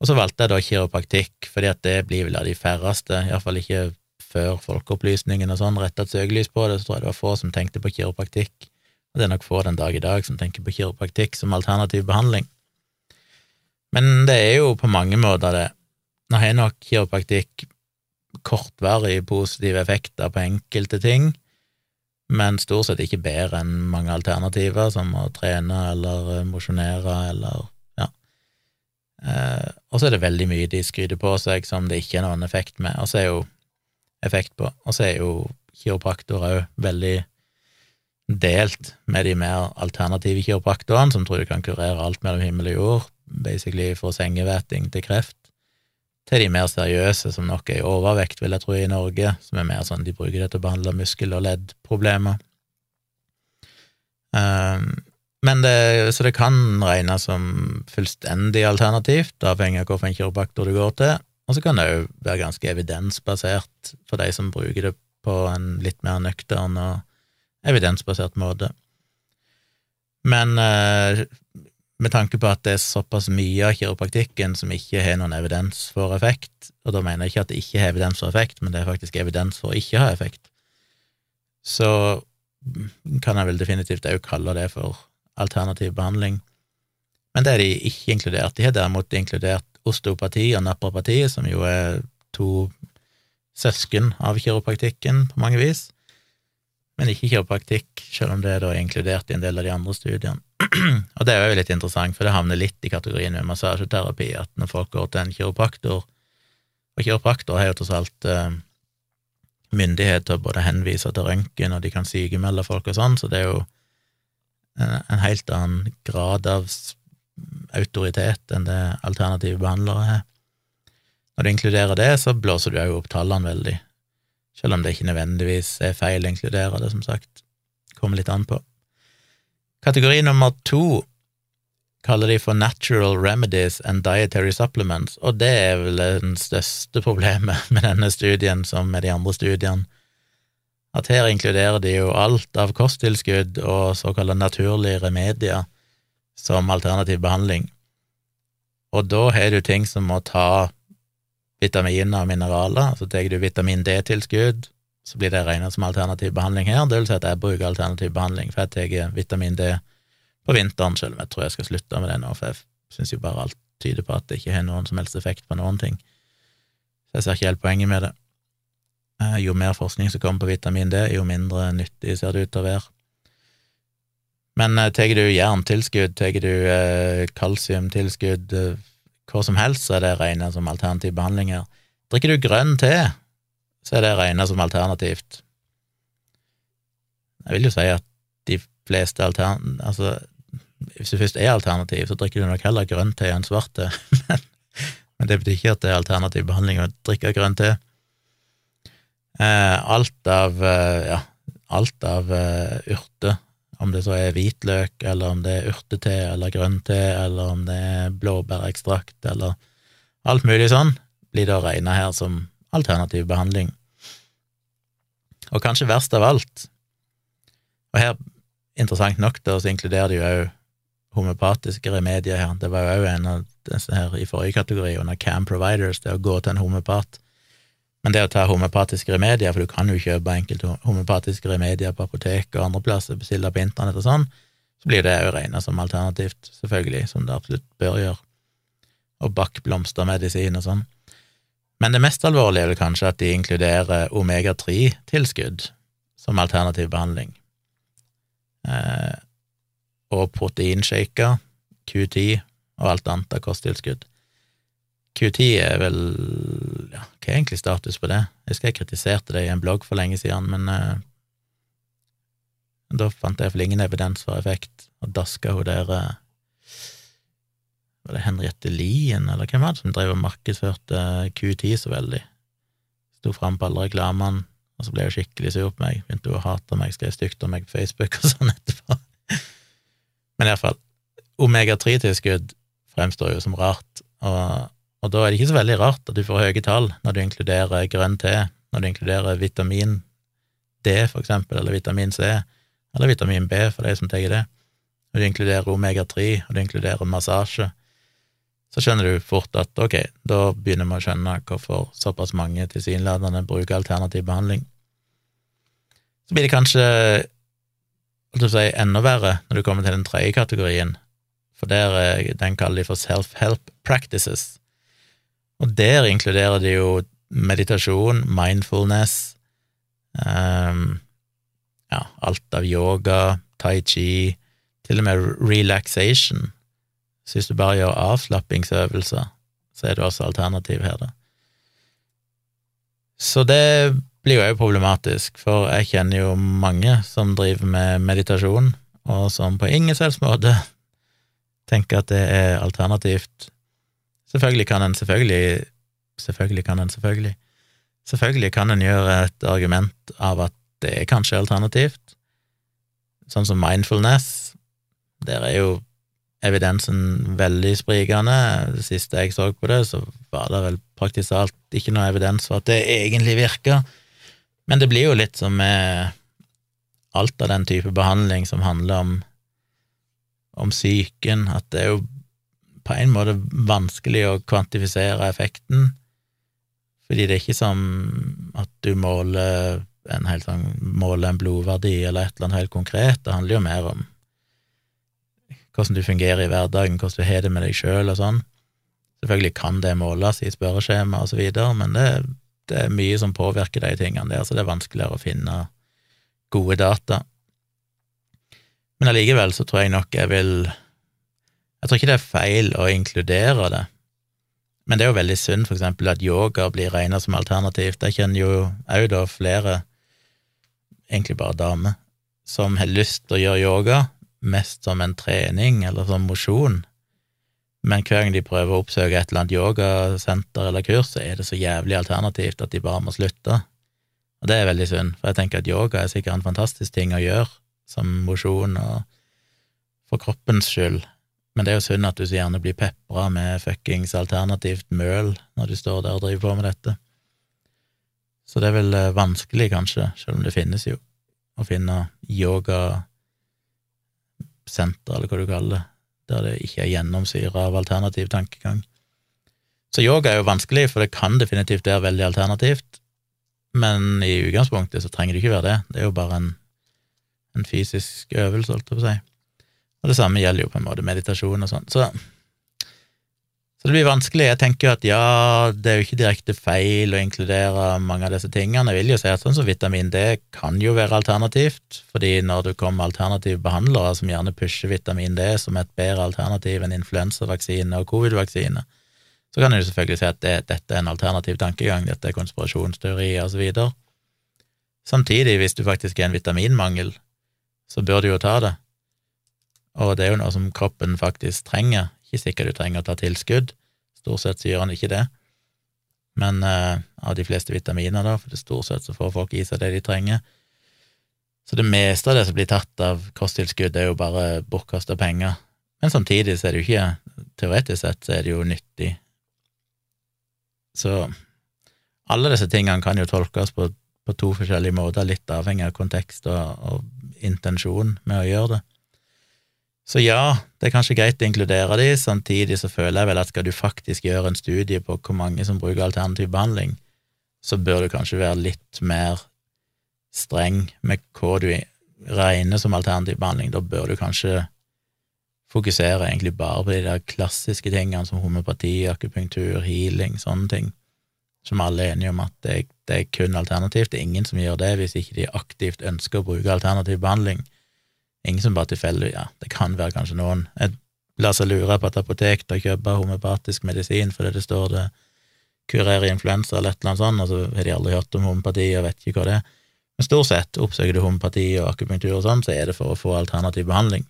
Og så valgte jeg da kiropraktikk, fordi at det blir vel av de færreste, iallfall ikke før folkeopplysningen og sånn retta et søkelys på det, så tror jeg det var få som tenkte på kiropraktikk, og det er nok få den dag i dag som tenker på kiropraktikk som alternativ behandling. Men det er jo på mange måter det. Nå har nok kiropraktikk kortvarig positive effekter på enkelte ting, men stort sett ikke bedre enn mange alternativer, som å trene eller mosjonere eller ja. Eh, og så er det veldig mye de skryter på seg som det ikke er noen effekt med, og så er jo effekt på. Og så er jo kiropraktorer òg veldig delt med de mer alternative kiropraktorene, som tror du kan kurere alt mellom himmel og jord, basically fra sengevæting til kreft, til de mer seriøse, som nok er i overvekt, vil jeg tro, i Norge, som er mer sånn de bruker det til å behandle muskel- og leddproblemer. Um, men det, så det kan regnes som fullstendig alternativt, avhengig av hvilken kiropraktor du går til, og så kan det jo være ganske evidensbasert for de som bruker det på en litt mer nøktern og evidensbasert måte. Men eh, med tanke på at det er såpass mye av kiropraktikken som ikke har noen evidens for effekt, og da mener jeg ikke at det ikke har evidens for effekt, men det er faktisk evidens for å ikke ha effekt, så kan jeg vel definitivt òg kalle det for alternativ behandling. Men det er de ikke inkludert. De har derimot inkludert osteopati og naprapati, som jo er to søsken av kiropraktikken på mange vis, men ikke kiropraktikk, selv om det er da inkludert i en del av de andre studiene. og det er jo litt interessant, for det havner litt i kategorien med massasjeterapi, at når folk går til en kiropraktor, og kiropraktor har jo tross alt eh, myndighet til å både henvise til røntgen, og de kan sykemelde folk og sånn, så det er jo en, helt annen grad av autoritet enn det alternative behandlere har. Når du inkluderer det, så blåser du òg opp tallene veldig, selv om det ikke nødvendigvis er feil å inkludere det, som sagt. Kommer litt an på. Kategori nummer to kaller de for Natural Remedies and Dietary Supplements, og det er vel det største problemet med denne studien, som med de andre studiene, at her inkluderer de jo alt av kosttilskudd og såkalte naturlige remedier som alternativ behandling. Og da har du ting som å ta vitaminer og mineraler, så tar du vitamin D-tilskudd, så blir det regnet som alternativ behandling her. Det vil si at jeg bruker alternativ behandling, for jeg tar vitamin D på vinteren, selv om jeg tror jeg skal slutte med det nå, for jeg syns jo bare alt tyder på at det ikke har noen som helst effekt på noen ting. Så jeg ser ikke helt poenget med det. Eh, jo mer forskning som kommer på vitamin D, jo mindre nyttig ser det ut til å være. Men uh, tar du jerntilskudd, tar du eh, kalsiumtilskudd, hva som helst, så er det regnet som alternativ behandling her. Drikker du grønn te, så er det regna som alternativt. Jeg vil jo si at de fleste altern... Altså, hvis det først er alternativ, så drikker du nok heller grønn te enn svart te, men det betyr ikke at det er alternativ behandling å drikke grønn te. alt av ja, alt av urter om det så er hvitløk, eller om det er urtete eller grønn te, eller om det er blåbærekstrakt, eller alt mulig sånn, blir da regna her som alternativ behandling. Og kanskje verst av alt, og her, interessant nok, da, så inkluderer det jo òg homopatiske remedier her, det var jo òg en av disse her i forrige kategori, under Cam Providers, det å gå til en homopat men det å ta homopatiske remedier, for du kan jo kjøpe enkelte homopatiske remedier på apotek og andre plasser, bestille på internett og sånn, så blir det jo regna som alternativt, selvfølgelig, som det absolutt bør gjøre, og bakkblomstermedisin og sånn. Men det mest alvorlige er vel kanskje at de inkluderer omega-3-tilskudd som alternativ behandling, eh, og proteinshaker, Q10 og alt annet av kosttilskudd. Q10 er vel ja, Hva er egentlig status på det? Jeg husker jeg kritiserte det i en blogg for lenge siden, men eh, da fant jeg iallfall ingen evidens for effekt, og daska hun der uh, Var det Henriette Lien, eller hvem var det som drev og markedsførte Q10 så veldig? Sto fram på alle reklamene, og så ble hun skikkelig sur på meg, begynte hun å hate meg, skrev stygt om meg på Facebook og sånn etterpå. men iallfall, omega-3-tilskudd fremstår jo som rart, og og da er det ikke så veldig rart at du får høye tall når du inkluderer grønn te, når du inkluderer vitamin D, for eksempel, eller vitamin C, eller vitamin B, for de som tar det. Når du inkluderer omega-3, og du inkluderer massasje, så skjønner du fort at ok, da begynner vi å skjønne hvorfor såpass mange tilsynelatende bruker alternativ behandling. Så blir det kanskje si, enda verre når du kommer til den tredje kategorien, for der, den kaller de for self-help practices. Og der inkluderer de jo meditasjon, mindfulness, um, ja, alt av yoga, tai chi, til og med relaxation. Så hvis du bare gjør avslappingsøvelser, så er det også alternativ her, da. Så det blir jo òg problematisk, for jeg kjenner jo mange som driver med meditasjon, og som på ingen selvs måte tenker at det er alternativt Selvfølgelig kan en selvfølgelig Selvfølgelig kan en selvfølgelig Selvfølgelig kan en gjøre et argument av at det er kanskje alternativt, sånn som mindfulness. Der er jo evidensen veldig sprikende. Det siste jeg så på det, så var det vel praktisk talt ikke noe evidens for at det egentlig virker. Men det blir jo litt som med alt av den type behandling som handler om, om psyken, at det er jo på en måte vanskelig å kvantifisere effekten, fordi det er ikke som at du måler en, helt sånn, måler en blodverdi eller et eller annet helt konkret, det handler jo mer om hvordan du fungerer i hverdagen, hvordan du har det med deg sjøl og sånn. Selvfølgelig kan det måles i spørreskjema og så videre, men det, det, er mye som påvirker de tingene der, så det er vanskeligere å finne gode data. Men allikevel så tror jeg nok jeg vil jeg tror ikke det er feil å inkludere det, men det er jo veldig synd for eksempel at yoga blir regnet som alternativt. Jeg kjenner jo òg da flere, egentlig bare damer, som har lyst til å gjøre yoga mest som en trening eller som mosjon, men hver gang de prøver å oppsøke et eller annet yogasenter eller kurs, så er det så jævlig alternativt at de bare må slutte. Og det er veldig synd, for jeg tenker at yoga er sikkert en fantastisk ting å gjøre som mosjon og for kroppens skyld, men det er jo synd at du så gjerne blir pepra med fuckings alternativt møl når du står der og driver på med dette. Så det er vel eh, vanskelig, kanskje, selv om det finnes jo, å finne yogasenter, eller hva du kaller det, der det ikke er gjennomsyra av alternativ tankegang. Så yoga er jo vanskelig, for det kan definitivt være veldig alternativt, men i utgangspunktet så trenger det ikke være det. Det er jo bare en, en fysisk øvelse, holdt jeg på å si. Og det samme gjelder jo på en måte meditasjon og sånn. Så så det blir vanskelig. Jeg tenker jo at ja, det er jo ikke direkte feil å inkludere mange av disse tingene. Jeg vil jo si at sånn som vitamin D kan jo være alternativt, fordi når du kommer med alternative behandlere som gjerne pusher vitamin D som et bedre alternativ enn influensavaksine og covid-vaksine, så kan du selvfølgelig si at det, dette er en alternativ tankegang, dette er konspirasjonsteorier osv. Samtidig, hvis du faktisk er en vitaminmangel, så bør du jo ta det, og det er jo noe som kroppen faktisk trenger, ikke sikkert du trenger å ta tilskudd, stort sett så gjør han ikke det, men uh, av de fleste vitaminer, da, for det stort sett så får folk i seg det de trenger. Så det meste av det som blir tatt av kosttilskudd, er jo bare bortkasta penger. Men samtidig så er det jo ikke Teoretisk sett så er det jo nyttig. Så alle disse tingene kan jo tolkes på, på to forskjellige måter, litt avhengig av kontekst og, og intensjon med å gjøre det. Så ja, det er kanskje greit å inkludere de, samtidig så føler jeg vel at skal du faktisk gjøre en studie på hvor mange som bruker alternativ behandling, så bør du kanskje være litt mer streng med hva du regner som alternativ behandling. Da bør du kanskje fokusere egentlig bare på de der klassiske tingene som homopati, akupunktur, healing, sånne ting, som alle er enige om at det, det er kun alternativt. Det er ingen som gjør det hvis ikke de aktivt ønsker å bruke alternativ behandling. Ingen som bare tilfeldig Ja, det kan være kanskje noen. Jeg lar seg lure på et apotek til å kjøpe homeopatisk medisin fordi det står det kurerer influensa eller et eller annet sånt, og så har de aldri hørt om homopati og vet ikke hva det er. Men stort sett oppsøker du homopati og akupunktur og sånn, så er det for å få alternativ behandling.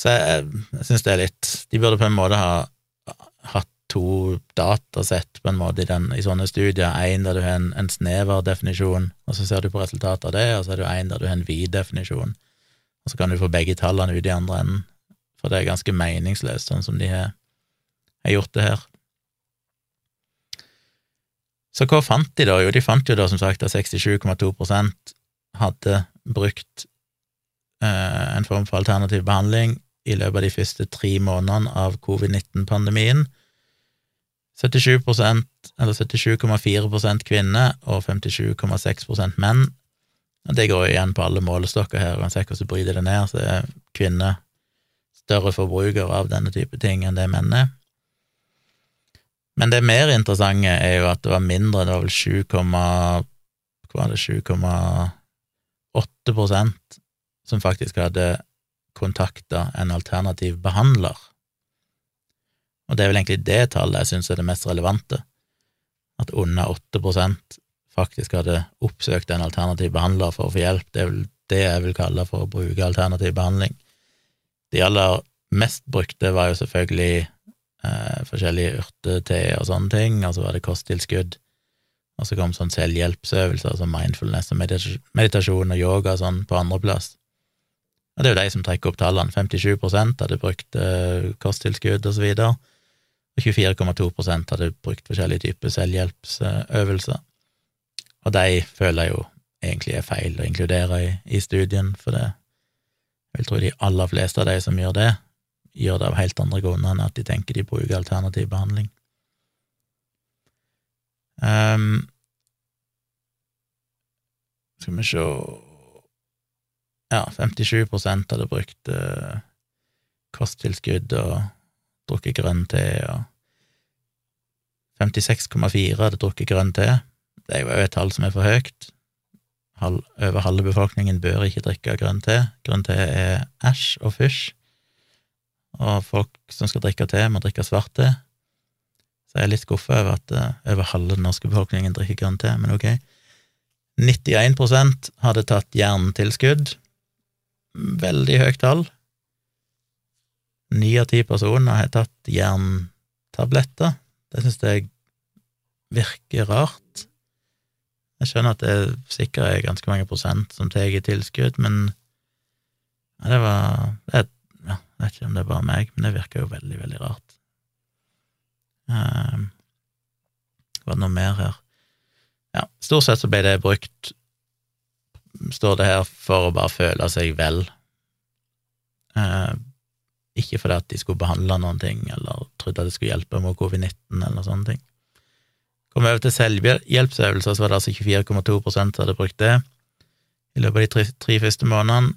Så jeg, jeg syns det er litt De burde på en måte ha hatt to datasett på en måte i, den, i sånne studier. Én der du har en, en snever definisjon, og så ser du på resultatet av det, og så er det en der du har en vid definisjon og så kan du få begge tallene ut i andre enden, for det er ganske meningsløst, sånn som de har, har gjort det her. Så hva fant de da? Jo, de fant jo da som sagt at 67,2% hadde brukt eh, en form for alternativ behandling i løpet av de første tre månedene av covid-19-pandemien. 77% eller 77,4% kvinner og 57,6 menn og Det går igjen på alle målestokker her, uansett hvordan du bryter det ned, så er kvinner større forbrukere av denne type ting enn det menn er. Men det mer interessante er jo at det var mindre, det var vel 7, hva var det, 7,8 prosent som faktisk hadde kontakta en alternativ behandler. Og det er vel egentlig det tallet jeg syns er det mest relevante, at under 8 prosent faktisk hadde oppsøkt en alternativ behandler for å få hjelp. Det er vel det jeg vil kalle for å bruke alternativ behandling. De aller mest brukte var jo selvfølgelig eh, forskjellige urteteer og sånne ting, og så var det kosttilskudd. Og så kom sånn selvhjelpsøvelser som mindfulness og meditasjon og yoga og sånn på andreplass. Og det er jo de som trekker opp tallene. 57 hadde brukt eh, kosttilskudd og så videre, og 24,2% hadde brukt forskjellige typer selvhjelpsøvelser. Og de føler jeg jo egentlig er feil å inkludere i, i studien, for det jeg vil tro de aller fleste av de som gjør det, gjør det av helt andre grunner enn at de tenker de bruker alternativ behandling. Um, skal vi se Ja, 57 hadde brukt uh, kosttilskudd og drukket grønn te, og 56,4 hadde drukket grønn te. Det er jo et tall som er for høyt. Halv, over halve befolkningen bør ikke drikke grønn te. Grønn te er æsj og fysj, og folk som skal drikke te, må drikke svart te. Så jeg er litt skuffa over at uh, over halve den norske befolkningen drikker grønn te, men ok. 91% hadde tatt jerntilskudd. Veldig høyt tall. Ni av ti personer har tatt jerntabletter. Det synes jeg virker rart. Jeg skjønner at det sikkert er ganske mange prosent som tar tilskudd, men ja, det var det, ja, Jeg vet ikke om det er bare meg, men det virker jo veldig, veldig rart. Um, var det noe mer her? Ja, stort sett så ble det brukt, står det her, for å bare føle seg vel. Uh, ikke fordi at de skulle behandle noen ting, eller trodde at det skulle hjelpe mot covid-19, eller sånne ting. Kom over til selvhjelpsøvelser, så var det altså 24,2 som hadde brukt det i løpet av de tre, tre første månedene.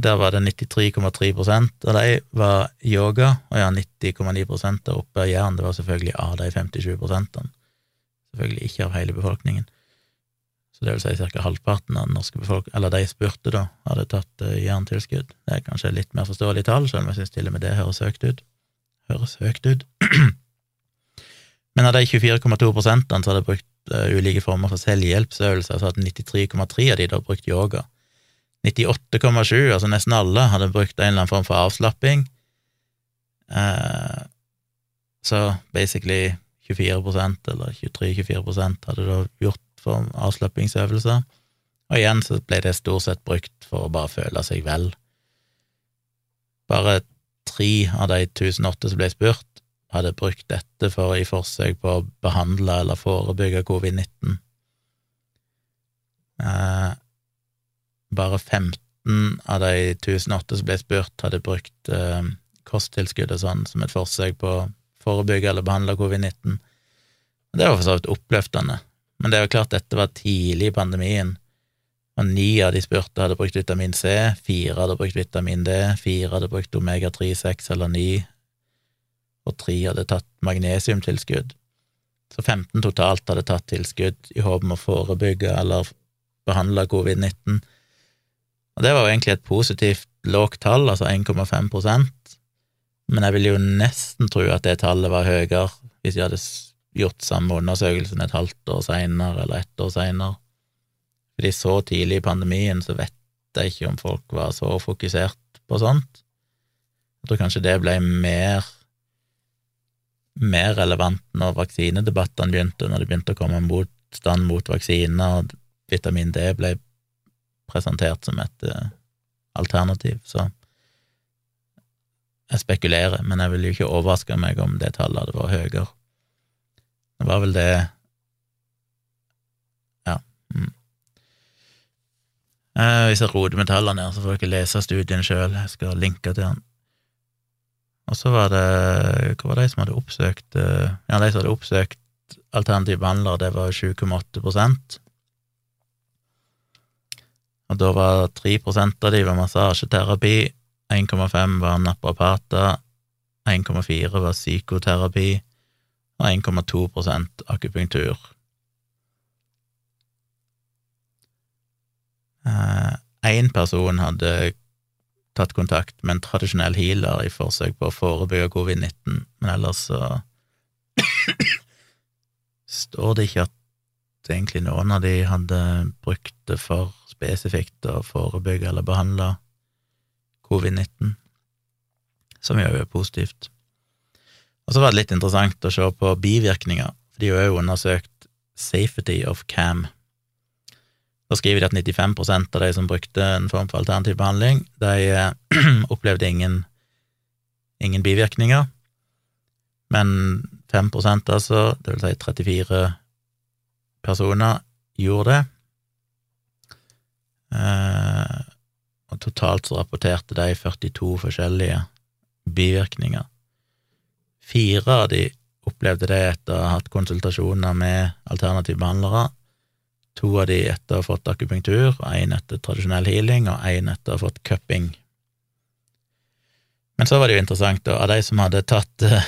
Der var det 93,3 av de var yoga, og ja, 90,9 av oppe av Jæren, det var selvfølgelig av de 57% Selvfølgelig ikke av hele befolkningen. Så det vil si ca. halvparten av den norske befolk eller de spurte, da, hadde tatt uh, jerntilskudd. Det er kanskje litt mer forståelig tall, selv om jeg syns til og med det høres høyt ut. Høres høyt ut. Men av de 24,2 prosentene som hadde brukt uh, ulike former for selvhjelpsøvelser, så hadde 93,3 av de da brukt yoga. 98,7, altså nesten alle, hadde brukt en eller annen form for avslapping. Uh, så basically 24% eller 23-24% hadde da gjort for avslappingsøvelser, og igjen så ble det stort sett brukt for å bare føle seg vel. Bare tre av de 1008 som ble spurt, hadde brukt dette for i forsøk på å behandle eller forebygge covid-19. Eh, bare 15 av de 1008 som ble spurt, hadde brukt eh, kosttilskudd og sånn som et forsøk på å forebygge eller behandle covid-19. Det var for så vidt oppløftende. Men det er jo klart dette var tidlig i pandemien, og ni av de spurte hadde brukt vitamin C, fire hadde brukt vitamin D, fire hadde brukt omega-3, 6 eller 9, og tre hadde tatt magnesiumtilskudd. Så 15 totalt hadde tatt tilskudd i håp om å forebygge eller behandle covid-19. Og det var jo egentlig et positivt lågt tall, altså 1,5% men jeg vil jo nesten tro at det tallet var høyere hvis de hadde gjort samme undersøkelsen et halvt år seinere eller ett år seinere. Fordi så tidlig i pandemien så vet jeg ikke om folk var så fokusert på sånt. Jeg tror kanskje det ble mer mer relevant når vaksinedebattene begynte, når det begynte å komme motstand mot vaksiner, og vitamin D ble presentert som et uh, alternativ, så jeg spekulerer, men jeg vil jo ikke overraske meg om det tallet hadde vært høyere. Det var vel det Ja. Mm. Eh, hvis jeg roter med tallene her, så får dere lese studien sjøl. Jeg skal linke til den. Og så var det Hva var de som hadde oppsøkt eh, Ja, de som hadde oppsøkt alternative behandlere, det var 7,8% Og da var 3% av de var massasjeterapi, 1,5 var naprapater, 1,4 var psykoterapi, og 1,2% akupunktur. Én eh, person hadde tatt kontakt med en tradisjonell healer i forsøk på å forebygge covid-19, men ellers så står det ikke at egentlig noen av de hadde brukt det for spesifikt å forebygge eller behandle covid-19, som jo er positivt. Og så var det litt interessant å se på bivirkninger, for de har jo undersøkt safety of cam. Da skriver de at 95% av de som brukte en form for alternativ behandling, de eh, opplevde ingen, ingen bivirkninger, men 5% altså, det vil si 34 personer, gjorde det. Eh, og totalt så rapporterte de 42 forskjellige bivirkninger. Fire av de opplevde det etter å ha hatt konsultasjoner med alternative behandlere. To av de etter å ha fått akupunktur, én etter tradisjonell healing og én etter å ha fått cupping. Men så var det jo interessant, da, av de som hadde tatt uh,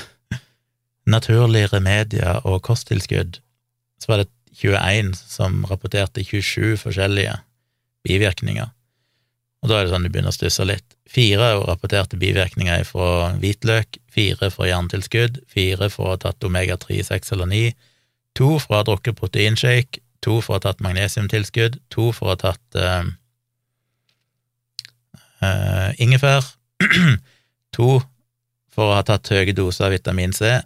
naturlige remedier og kosttilskudd, så var det 21 som rapporterte 27 forskjellige bivirkninger. Og da er det sånn du begynner å stusse litt. Fire rapporterte bivirkninger fra hvitløk, fire fra jerntilskudd, fire fra tatt omega-3, 6 eller 9, to fra å ha drukket proteinshake, to for å ha tatt magnesiumtilskudd, to for å ha tatt uh, uh, ingefær, to for å ha tatt høye doser av vitamin C,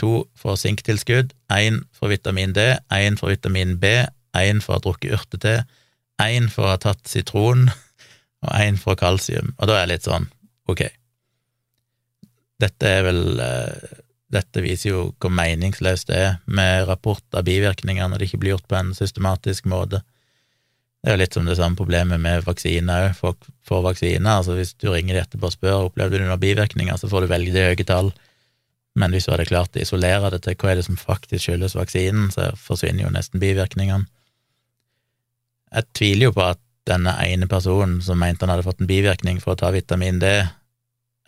to for sinktilskudd, én for vitamin D, én for vitamin B, én for å ha drukket urtete, én for å ha tatt sitron og én fra kalsium, og da er jeg litt sånn, ok, dette er vel eh, Dette viser jo hvor meningsløst det er med rapport av bivirkninger når det ikke blir gjort på en systematisk måte. Det er jo litt som det samme problemet med vaksiner òg. Folk får vaksiner, altså hvis du ringer de etterpå og spør opplevde du noen bivirkninger, så får du de høye tall. Men hvis du hadde klart å isolere det til hva er det som faktisk skyldes vaksinen, så forsvinner jo nesten bivirkningene. Jeg tviler jo på at denne ene personen som mente han hadde fått en bivirkning for å ta vitamin D,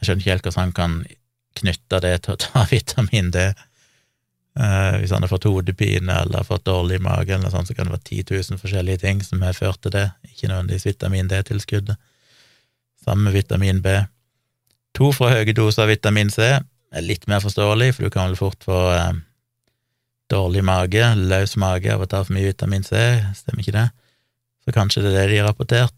jeg skjønner ikke helt hvordan han kan knytte det til å ta vitamin D. Uh, hvis han har fått hodepine eller fått dårlig mage, eller sånt, så kan det være 10 000 forskjellige ting som har ført til det, ikke nødvendigvis vitamin D-tilskuddet. Samme med vitamin B. To fra høye doser vitamin C er litt mer forståelig, for du kan vel fort få uh, dårlig mage, løs mage av å ta for mye vitamin C, stemmer ikke det? Så kanskje det er det de har rapportert.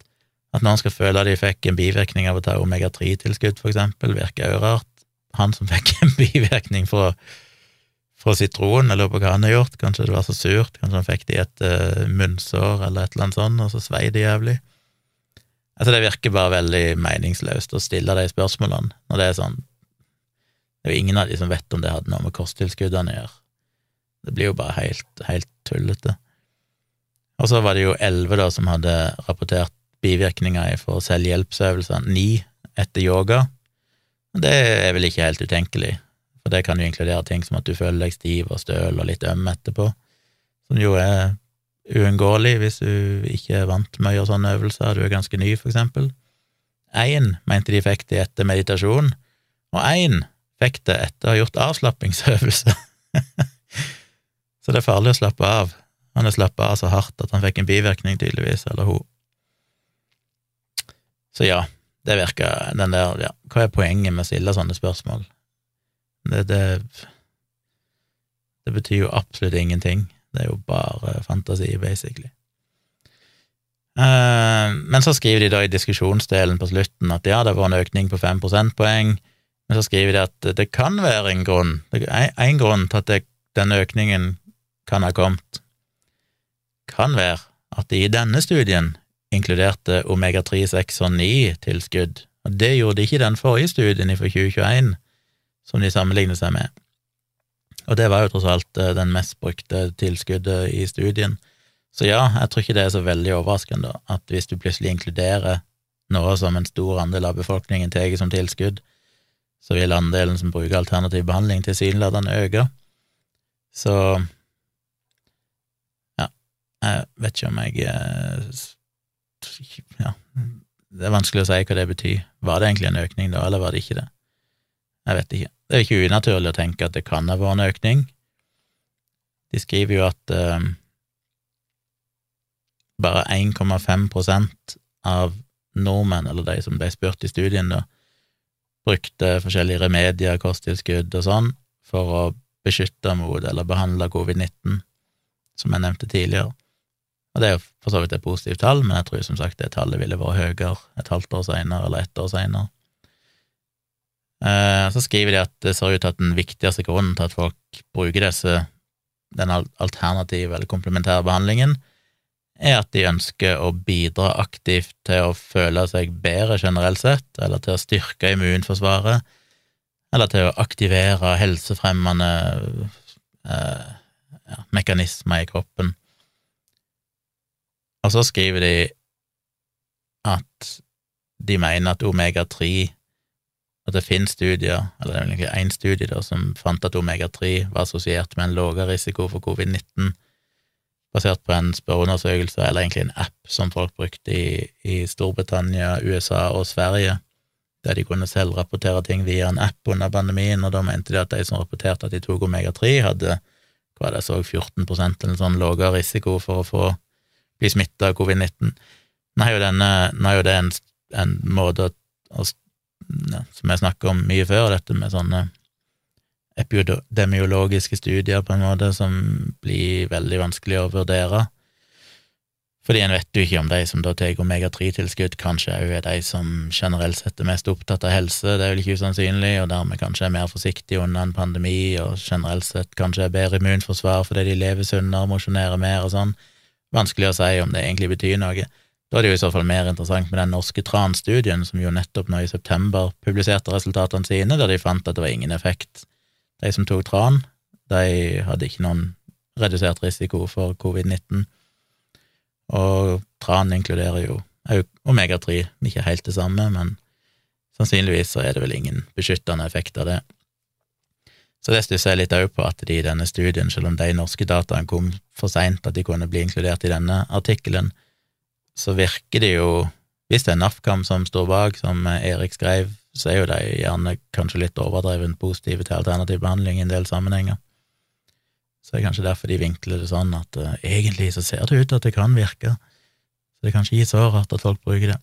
At noen skal føle at de fikk en bivirkning av å ta omega-3-tilskudd, for eksempel, virker jo rart. Han som fikk en bivirkning fra fra sitron, eller på hva han har gjort, kanskje det var så surt, kanskje han fikk det i et uh, munnsår eller et eller annet sånt, og så svei det jævlig. Altså, det virker bare veldig meningsløst å stille de spørsmålene, når det er sånn Det er jo ingen av de som vet om det hadde noe med kosttilskuddene å gjøre. Det blir jo bare helt, helt tullete. Og så var det jo elleve da som hadde rapportert bivirkninger for selvhjelpsøvelser, ni etter yoga. Det er vel ikke helt utenkelig. For det kan jo inkludere ting som at du føler deg stiv og støl og litt øm etterpå, som jo er uunngåelig hvis du ikke er vant med å gjøre sånne øvelser, du er ganske ny, for eksempel. Én mente de fikk det etter meditasjon, og én fikk det etter å ha gjort avslappingsøvelse. så det er farlig å slappe av. Han har slappa av så hardt at han fikk en bivirkning, tydeligvis, eller hun. Så ja, det virker den der ja, Hva er poenget med å stille sånne spørsmål? Det, det, det betyr jo absolutt ingenting. Det er jo bare fantasi, basically. Uh, men så skriver de da i diskusjonsdelen på slutten at ja, det var en økning på fem prosentpoeng, men så skriver de at det kan være en grunn, en grunn til at det, den økningen kan ha kommet, kan være at de i denne studien inkluderte omega-3, 6 og 9-tilskudd, og det gjorde de ikke i den forrige studien fra 2021, som de sammenligner seg med. Og det var jo tross alt eh, den mest brukte tilskuddet i studien. Så ja, jeg tror ikke det er så veldig overraskende at hvis du plutselig inkluderer noe som en stor andel av befolkningen tar som tilskudd, så vil andelen som bruker alternativ behandling, tilsynelatende øke. Så jeg vet ikke om jeg eh, Ja, det er vanskelig å si hva det betyr. Var det egentlig en økning da, eller var det ikke det? Jeg vet ikke. Det er ikke unaturlig å tenke at det kan ha vært en økning. De skriver jo at eh, bare 1,5% av nordmenn, eller de som ble spurt i studien, da, brukte forskjellige remedier, kosttilskudd og sånn, for å beskytte mot eller behandle covid-19, som jeg nevnte tidligere. Og det er jo for så vidt et positivt tall, men jeg tror som sagt det tallet ville vært høyere et halvt år seinere eller ett år seinere. Eh, så skriver de at det ser ut til at den viktigste grunnen til at folk bruker disse, den alternative eller komplementære behandlingen, er at de ønsker å bidra aktivt til å føle seg bedre generelt sett, eller til å styrke immunforsvaret, eller til å aktivere helsefremmende eh, ja, mekanismer i kroppen. Og så skriver de at de mener at omega-3 at det finnes studier, eller det er egentlig én studie da, som fant at omega-3 var assosiert med en lavere risiko for covid-19, basert på en spørreundersøkelse, eller egentlig en app som folk brukte i, i Storbritannia, USA og Sverige, der de kunne selv rapportere ting via en app under pandemien, og da mente de at de som rapporterte at de tok omega-3, hadde hva det så 14% eller sånn lavere risiko for å få bli smitta av covid-19. Nå er jo, denne, nå er jo det en, en måte å, som jeg snakka om mye før, dette med sånne epidemiologiske studier, på en måte, som blir veldig vanskelig å vurdere. Fordi en vet jo ikke om de som da tar omega-3-tilskudd, kanskje òg er de som generelt sett er mest opptatt av helse, det er vel ikke usannsynlig, og dermed kanskje er mer forsiktige under en pandemi, og generelt sett kanskje er bedre immunforsvar fordi de lever sunnere, mosjonerer mer og sånn. Vanskelig å si om det egentlig betyr noe. Da er det jo i så fall mer interessant med den norske Tran-studien, som jo nettopp nå i september publiserte resultatene sine, der de fant at det var ingen effekt. De som tok tran, de hadde ikke noen redusert risiko for covid-19. og tran inkluderer jo omega-3, ikke helt det samme, men sannsynligvis så er det vel ingen beskyttende effekt av det. Så det stusser jeg litt òg på, at de i denne studien, selv om de norske dataene kom for seint at de kunne bli inkludert i denne artikkelen, så virker det jo, hvis det er NAFKAM som står bak, som Erik skrev, så er jo de gjerne kanskje litt overdrevent positive til alternativ behandling i en del sammenhenger. Så det er kanskje derfor de vinkler det sånn at uh, egentlig så ser det ut til at det kan virke, så det er kanskje ikke så rart at folk bruker det.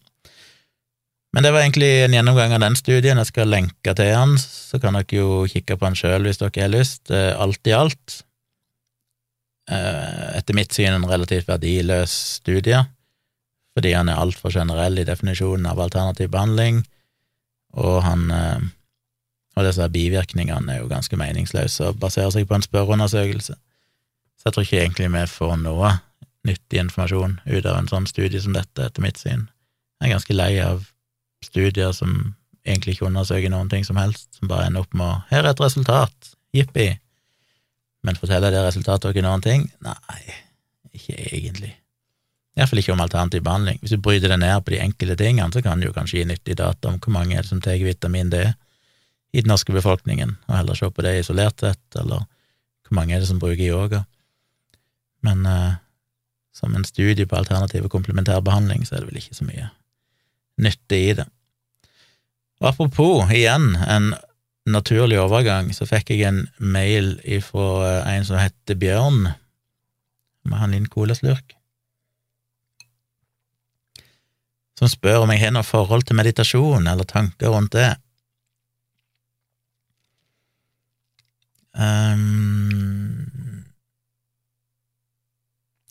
Men det var egentlig en gjennomgang av den studien. Jeg skal lenke til den, så kan dere jo kikke på den sjøl hvis dere har lyst. Uh, alt i alt, uh, etter mitt syn, en relativt verdiløs studie, fordi han er altfor generell i definisjonen av alternativ behandling, og han og disse bivirkningene er jo ganske meningsløse og baserer seg på en spørreundersøkelse. Så jeg tror ikke egentlig vi får noe nyttig informasjon ut av en sånn studie som dette, etter mitt syn. Jeg er ganske lei av studier som egentlig ikke undersøker noen ting som helst, som bare ender opp med 'Her er et resultat! Jippi!' Men forteller det resultatet dere noen ting? Nei, ikke egentlig. Iallfall ikke om alternativ behandling. Hvis du bryter det ned på de enkelte tingene, så kan du jo kanskje gi nyttig data om hvor mange er det som tar vitamin D i den norske befolkningen, og heller se på det isolert sett, eller hvor mange er det som bruker yoga. Men eh, som en studie på alternativ og komplementær behandling, så er det vel ikke så mye nytte i det. Og apropos, igjen, en naturlig overgang, så fikk jeg en mail ifra eh, en som heter Bjørn. Må han liten colaslurk. Som spør om jeg har noe forhold til meditasjon eller tanker rundt det. Um,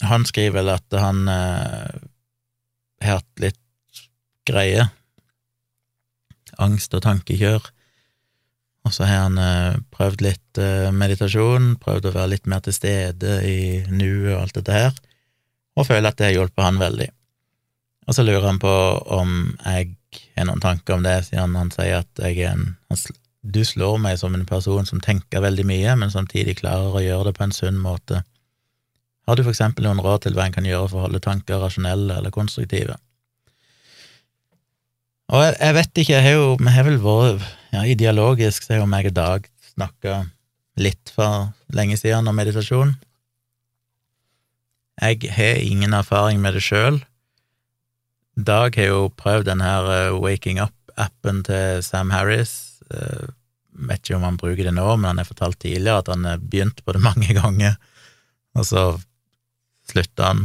han skriver vel at han uh, har hatt litt greie, angst og tankekjør, og så har han uh, prøvd litt uh, meditasjon, prøvd å være litt mer til stede i nuet og alt dette her, og føler at det har hjulpet han veldig. Og så lurer han på om jeg har noen tanker om det, siden han sier at jeg er en du slår meg som en person som tenker veldig mye, men samtidig klarer å gjøre det på en sunn måte. Har du for eksempel noen råd til hva en kan gjøre for å holde tanker rasjonelle eller konstruktive? Og jeg, jeg vet ikke, jeg har jo, vi har vel vært ja, ideologisk, så har jo meg og Dag snakka litt for lenge siden om meditasjon. Jeg har ingen erfaring med det sjøl. Dag har jo prøvd den her uh, Waking Up-appen til Sam Harris, Jeg vet ikke om han bruker det nå, men han har fortalt tidligere at han har begynt på det mange ganger, og så slutter han,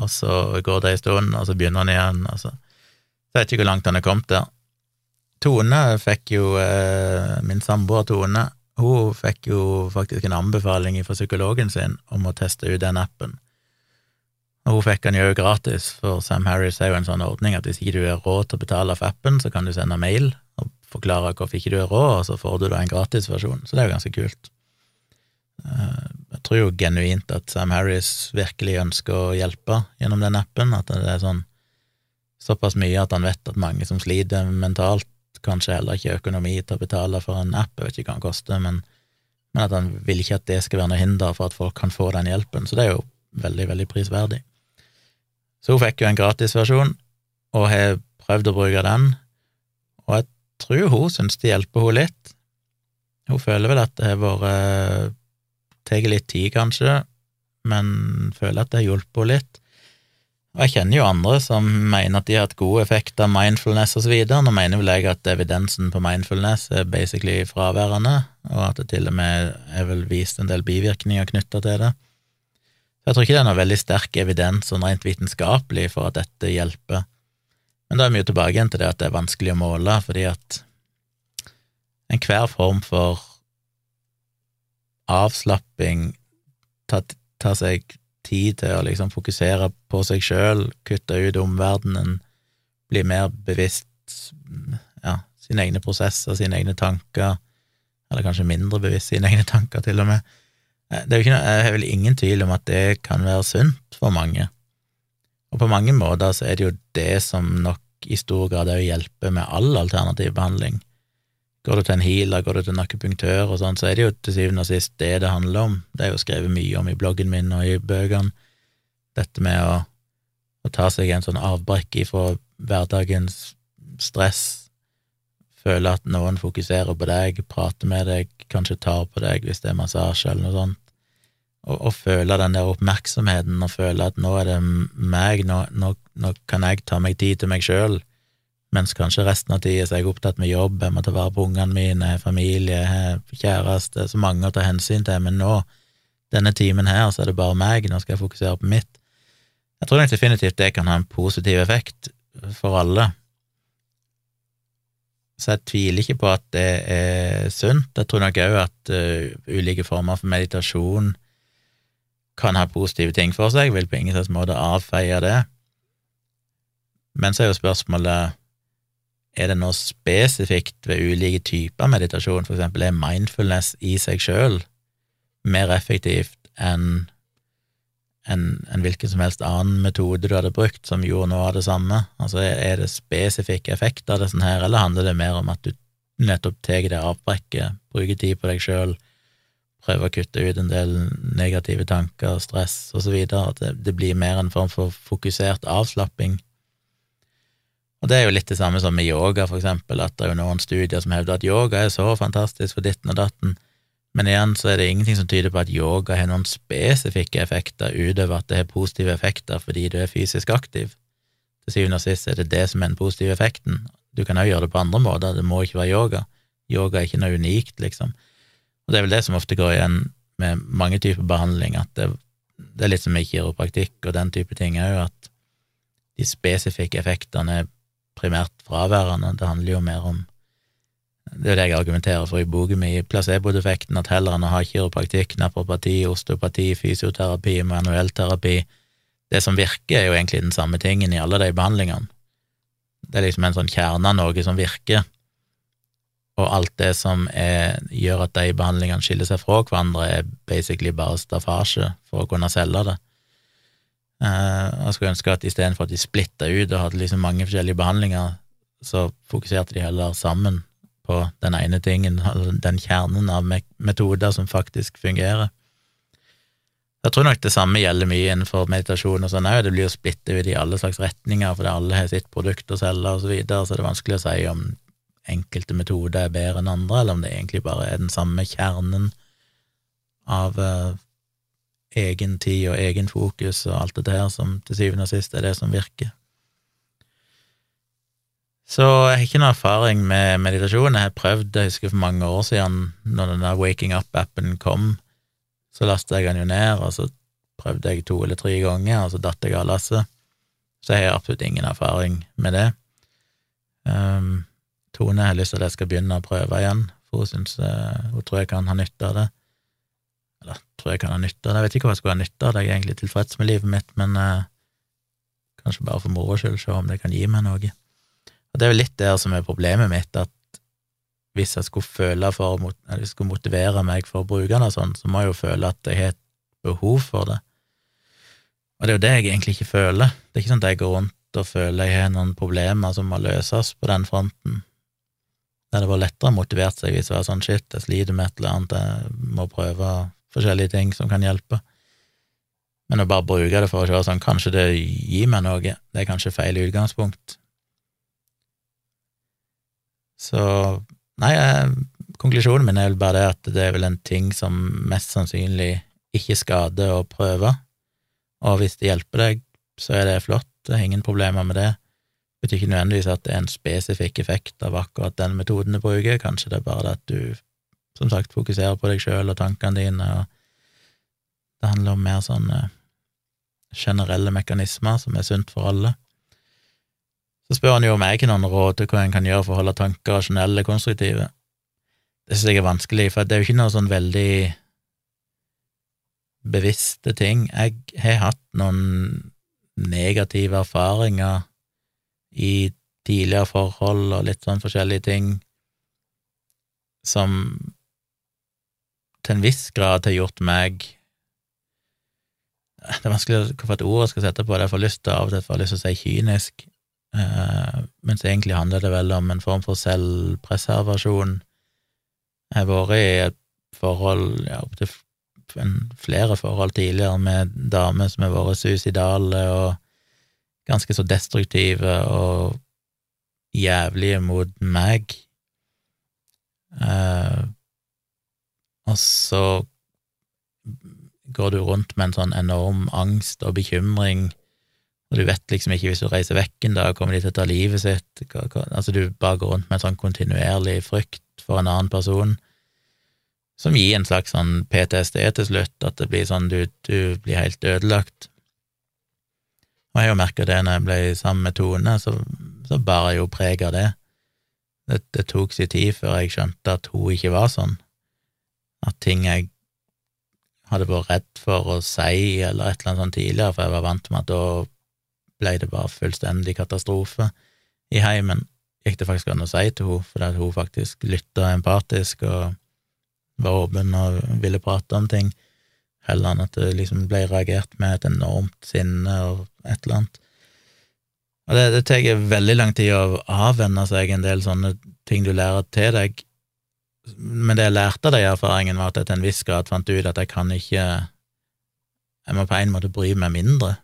og så går det en stund, og så begynner han igjen, og så Jeg vet ikke hvor langt han er kommet der. Tone fikk jo, eh, min samboer Tone, hun fikk jo faktisk en anbefaling fra psykologen sin om å teste ut den appen. Og hun fikk den jo gratis, for Sam Harris er jo en sånn ordning at hvis ikke du har råd til å betale for appen, så kan du sende mail og forklare hvorfor ikke du er råd, og så får du da en gratisversjon. Så det er jo ganske kult. Eh, jeg tror jo genuint at Sam Harris virkelig ønsker å hjelpe gjennom den appen, at det er sånn såpass mye at han vet at mange som sliter mentalt, kanskje heller ikke økonomi til å betale for en app, jeg vet ikke hva den koster, men, men at han vil ikke at det skal være noe hinder for at folk kan få den hjelpen, så det er jo veldig, veldig prisverdig. Så hun fikk jo en gratisversjon, og har prøvd å bruke den, og jeg tror hun syns det hjelper henne litt. Hun føler vel at det har vært Tar tatt litt tid, kanskje, men føler at det har hjulpet henne litt. Og jeg kjenner jo andre som mener at de har hatt god effekt av mindfulness videre. Nå mener vel jeg at evidensen på mindfulness er basically fraværende, og at det til og med er vel vist en del bivirkninger knytta til det. Jeg tror ikke det er noe veldig sterk evidens sånn rent vitenskapelig for at dette hjelper. Men da er vi jo tilbake igjen til det at det er vanskelig å måle, fordi at enhver form for avslapping, tar, tar seg tid til å liksom fokusere på seg sjøl, kutte ut omverdenen, bli mer bevisst ja, sine egne prosesser, sine egne tanker, eller kanskje mindre bevisst sine egne tanker, til og med. Eh, det er jo ikke noe, vel ingen tvil om at det kan være sunt for mange. Og på mange måter så er det jo det som nok i stor grad òg hjelper med all alternativ behandling. Går du til en healer, går du til en akupunktør og sånn, så er det jo til syvende og sist det det handler om. Det er jo skrevet mye om i bloggen min og i bøkene, dette med å å ta seg en sånn avbrekk ifra hverdagens stress, føle at noen fokuserer på deg, prater med deg, kanskje tar på deg hvis det er massasje eller noe sånt, og, føle den der oppmerksomheten og føle at nå er det meg, nå, nå, nå kan jeg ta meg tid til meg sjøl, mens kanskje resten av tida er jeg opptatt med jobb, jeg må ta vare på ungene mine, familie, kjæreste, så mange å ta hensyn til, men nå, denne timen her, så er det bare meg, nå skal jeg fokusere på mitt. Jeg tror nok definitivt det kan ha en positiv effekt for alle. Så jeg tviler ikke på at det er sunt. Jeg tror nok òg at uh, ulike former for meditasjon kan ha positive ting for seg, jeg vil på ingen slags måte avfeie det. Men så er jo spørsmålet er det noe spesifikt ved ulike typer meditasjon, for eksempel er mindfulness i seg sjøl mer effektivt enn en, en, hvilken som helst annen metode du hadde brukt som gjorde noe av det samme? Altså, er det spesifikke effekter av det sånn her, eller handler det mer om at du nettopp tar det avbrekket, bruker tid på deg sjøl, prøver å kutte ut en del negative tanker, stress videre, at det, det blir mer en form for fokusert avslapping? Og det er jo litt det samme som med yoga, for eksempel, at det er jo noen studier som hevder at yoga er så fantastisk for ditten og datten, men igjen så er det ingenting som tyder på at yoga har noen spesifikke effekter utover at det har positive effekter fordi du er fysisk aktiv. Til syvende og sist er det det som er den positive effekten. Du kan òg gjøre det på andre måter, det må ikke være yoga. Yoga er ikke noe unikt, liksom. Og det er vel det som ofte går igjen med mange typer behandling, at det, det er litt som med kiropraktikk og den type ting òg, at de spesifikke effektene er primært fraværende. Det handler jo mer om det er det jeg argumenterer for i boken min, placeboeffekten, at heller enn å ha kiropraktikk, napropati, osteopati, fysioterapi, manuellterapi Det som virker, er jo egentlig den samme tingen i alle de behandlingene. Det er liksom en sånn kjerne av noe som virker, og alt det som er, gjør at de behandlingene skiller seg fra hverandre, er basically bare staffasje for å kunne selge det. Uh, jeg skulle ønske at istedenfor at de splitta ut og hadde liksom mange forskjellige behandlinger, så fokuserte de heller sammen på den ene tingen, den kjernen av metoder som faktisk fungerer. Jeg tror nok det samme gjelder mye innenfor meditasjon og sånn òg, det blir jo splittet ut i alle slags retninger, fordi alle har sitt produkt å selge og så videre, så det er vanskelig å si om enkelte metoder er bedre enn andre, eller om det egentlig bare er den samme kjernen av uh, egen tid og egen fokus og alt det der som til syvende og sist er det som virker. Så jeg har ikke noe erfaring med meditasjon. Jeg har prøvd, jeg husker for mange år siden, når den der Waking Up-appen kom, så lastet jeg den jo ned, og så prøvde jeg to eller tre ganger, og så datt jeg av lasset. Så jeg har absolutt ingen erfaring med det. Um, Tone har lyst til at jeg skal begynne å prøve igjen, for hun synes, uh, hun tror jeg kan ha nytte av det. Eller tror jeg kan ha nytte av det, jeg vet ikke hva jeg skulle ha nytte av det, jeg er egentlig tilfreds med livet mitt, men eh, kanskje bare for moro skyld, se om det kan gi meg noe. Og det er jo litt det som er problemet mitt, at hvis jeg skulle føle for eller jeg skulle motivere meg for å bruke og sånn, så må jeg jo føle at jeg har et behov for det. Og det er jo det jeg egentlig ikke føler. Det er ikke sånn at jeg går rundt og føler jeg har noen problemer som må løses på den fronten. Det hadde vært lettere motivert seg hvis det var sånn shit, jeg sliter med et eller annet, jeg må prøve forskjellige ting som kan hjelpe. Men å bare bruke det for å se sånn, kanskje det gir meg noe, det er kanskje feil utgangspunkt. Så nei, konklusjonen min er vel bare det at det er vel en ting som mest sannsynlig ikke skader å prøve, og hvis det hjelper deg, så er det flott, det er ingen problemer med det. Det betyr ikke nødvendigvis at det er en spesifikk effekt av akkurat den metoden du bruker, kanskje det er bare det at du, som sagt, fokusere på deg sjøl og tankene dine, og det handler om mer sånne generelle mekanismer som er sunt for alle. Så spør han jo om jeg har noen råd til hva en kan gjøre for å holde tanker rasjonelle og konstruktive. Det synes jeg er vanskelig, for det er jo ikke noe sånn veldig bevisste ting. Jeg har hatt noen negative erfaringer i tidligere forhold og litt sånn forskjellige ting som til en viss grad har gjort meg Det er vanskelig hvilket ord jeg skal sette på det, jeg får lyst til av og til får lyst til å si kynisk, Uh, mens egentlig handler det vel om en form for selvpreservasjon. Jeg har vært i et forhold, ja, opptil flere forhold tidligere med damer som har vært suicidale og ganske så destruktive og jævlige mot meg. Uh, og så går du rundt med en sånn enorm angst og bekymring, og du vet liksom ikke hvis du reiser vekk en dag, kommer de til å ta livet sitt, altså du bare går rundt med en sånn kontinuerlig frykt for en annen person, som gir en slags sånn PTSD til slutt, at det blir sånn du, du blir helt ødelagt. Og jeg har jo merka det når jeg ble sammen med Tone, så, så bar jeg jo preg av det. det. Det tok sin tid før jeg skjønte at hun ikke var sånn, at ting jeg hadde vært redd for å si eller et eller annet sånt tidligere, for jeg var vant med at da ble det bare fullstendig katastrofe i heimen. Gikk det faktisk an å si til henne, fordi hun faktisk lytta empatisk og var åpen og ville prate om ting, heller enn at det liksom ble reagert med et enormt sinne og et eller annet. Og det, det tar veldig lang tid å avvenne seg en del sånne ting du lærer til deg, men det jeg lærte av de erfaringene, var at jeg til en viss grad fant ut at jeg kan ikke Jeg må på en måte bry meg mindre,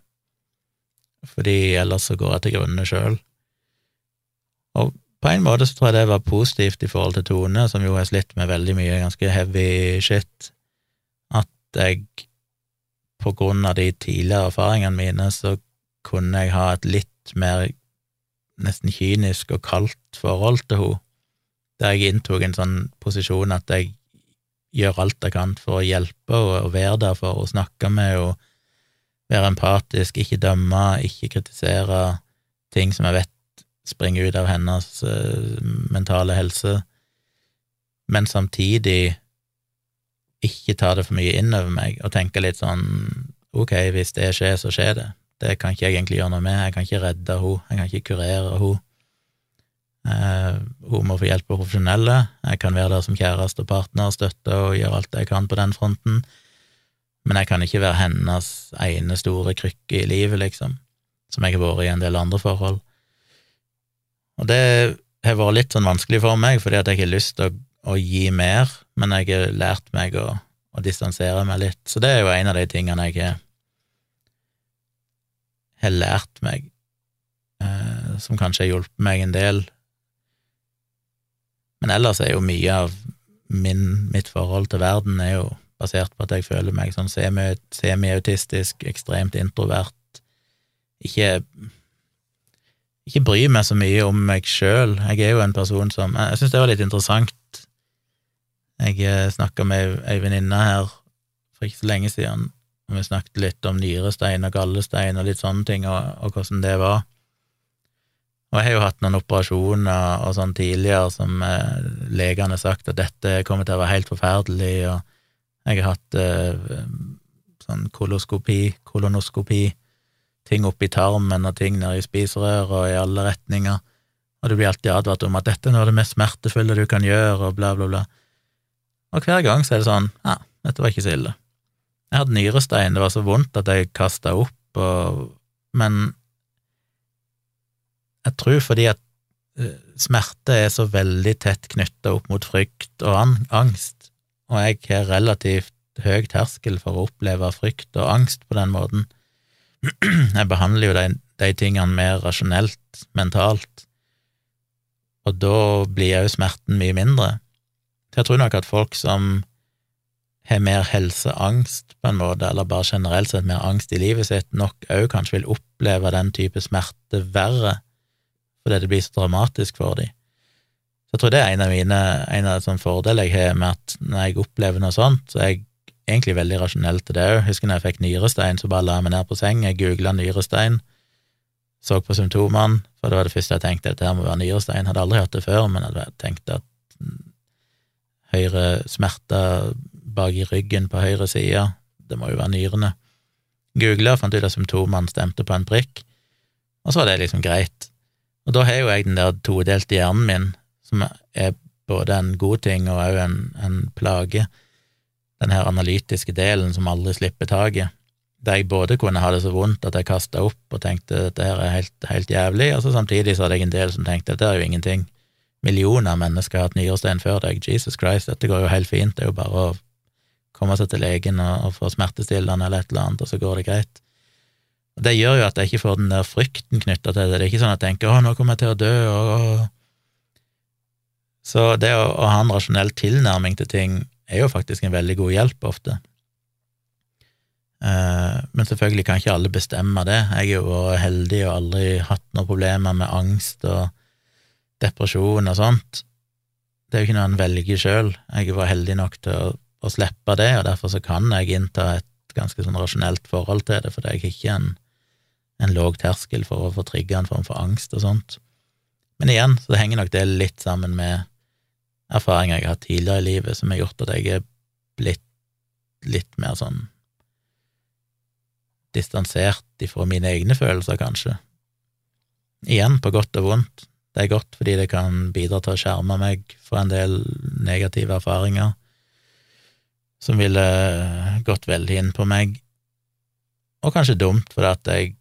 fordi ellers så går jeg til grunne sjøl. Og på en måte så tror jeg det var positivt i forhold til Tone, som jo har slitt med veldig mye ganske heavy shit, at jeg på grunn av de tidligere erfaringene mine så kunne jeg ha et litt mer nesten kynisk og kaldt forhold til henne der jeg inntok en sånn posisjon at jeg gjør alt jeg kan for å hjelpe og, og være der for å snakke med og være empatisk, ikke dømme, ikke kritisere ting som jeg vet springer ut av hennes uh, mentale helse, men samtidig ikke ta det for mye inn over meg og tenke litt sånn ok, hvis det skjer, så skjer det. Det kan ikke jeg egentlig gjøre noe med, jeg kan ikke redde henne, jeg kan ikke kurere henne. Eh, hun må få hjelp av profesjonelle. Jeg kan være der som kjæreste og partner, støtte og gjøre alt jeg kan på den fronten, men jeg kan ikke være hennes ene store krykke i livet, liksom, som jeg har vært i en del andre forhold. Og det har vært litt sånn vanskelig for meg, fordi at jeg har lyst til å, å gi mer, men jeg har lært meg å, å distansere meg litt. Så det er jo en av de tingene jeg har lært meg, eh, som kanskje har hjulpet meg en del men ellers er jo mye av min, mitt forhold til verden er jo basert på at jeg føler meg sånn semiautistisk, ekstremt introvert, ikke ikke bryr meg så mye om meg sjøl. Jeg er jo en person som Jeg syns det var litt interessant. Jeg eh, snakka med ei venninne her for ikke så lenge siden, og vi snakket litt om nyrestein og gallestein og litt sånne ting, og, og hvordan det var. Og jeg har jo hatt noen operasjoner og sånn tidligere som eh, legene har sagt at dette kommer til å være helt forferdelig, og jeg har hatt eh, sånn koloskopi, kolonoskopi, ting oppi tarmen og ting nede i spiserøret og i alle retninger, og du blir alltid advart om at dette er noe av det mest smertefulle du kan gjøre, og bla, bla, bla. Og hver gang så er det sånn, ja, dette var ikke så ille. Jeg hadde nyrestein, det var så vondt at jeg kasta opp, og, men jeg tror fordi at eh, smerte er så veldig tett knytta opp mot frykt og angst, og jeg har relativt høy terskel for å oppleve frykt og angst på den måten. Jeg behandler jo de, de tingene mer rasjonelt, mentalt, og da blir jo smerten mye mindre. Så jeg tror nok at folk som har mer helseangst, på en måte, eller bare generelt sett mer angst i livet sitt, nok òg kanskje vil oppleve den type smerte verre fordi det blir så dramatisk for dem. Så jeg tror det er en av mine en av sånne fordeler jeg har med at når jeg opplever noe sånt, så er jeg egentlig veldig rasjonell til det òg. Husker når jeg fikk nyrestein, så bare la jeg meg ned på seng, jeg googla nyrestein, så på symptomene, for det var det første jeg tenkte, dette her må være nyrestein. Hadde aldri hatt det før, men hadde tenkt at høyre smerter bak i ryggen på høyre side, det må jo være nyrene. Googla, fant ut at symptomene stemte på en prikk, og så var det liksom greit. Og da har jo jeg den der todelte hjernen min, som er både en god ting og òg en, en, plage, den her analytiske delen som aldri slipper taket, der jeg både kunne ha det så vondt at jeg kasta opp og tenkte at dette her er helt, helt jævlig, og så samtidig så hadde jeg en del som tenkte at dette er jo ingenting. Millioner av mennesker har hatt nyrestein før deg, Jesus Christ, dette går jo helt fint, det er jo bare å komme seg til legen og, og få smertestillende eller et eller annet, og så går det greit. Det gjør jo at jeg ikke får den der frykten knytta til det. Det er ikke sånn at jeg tenker 'Å, nå kommer jeg til å dø', og Så det å, å ha en rasjonell tilnærming til ting er jo faktisk en veldig god hjelp ofte. Eh, men selvfølgelig kan ikke alle bestemme det. Jeg har vært heldig og aldri hatt noen problemer med angst og depresjon og sånt. Det er jo ikke noe en velger sjøl. Jeg var heldig nok til å, å, slippe det, og derfor så kan jeg innta et ganske sånn rasjonelt forhold til det, for det er ikke en, en låg terskel for å få trigga en form for angst og sånt. Men igjen, så henger nok det litt sammen med erfaringer jeg har hatt tidligere i livet, som har gjort at jeg er blitt litt mer sånn distansert ifra mine egne følelser, kanskje. Igjen, på godt og vondt. Det er godt fordi det kan bidra til å skjerme meg for en del negative erfaringer som ville gått veldig inn på meg, og kanskje dumt fordi at jeg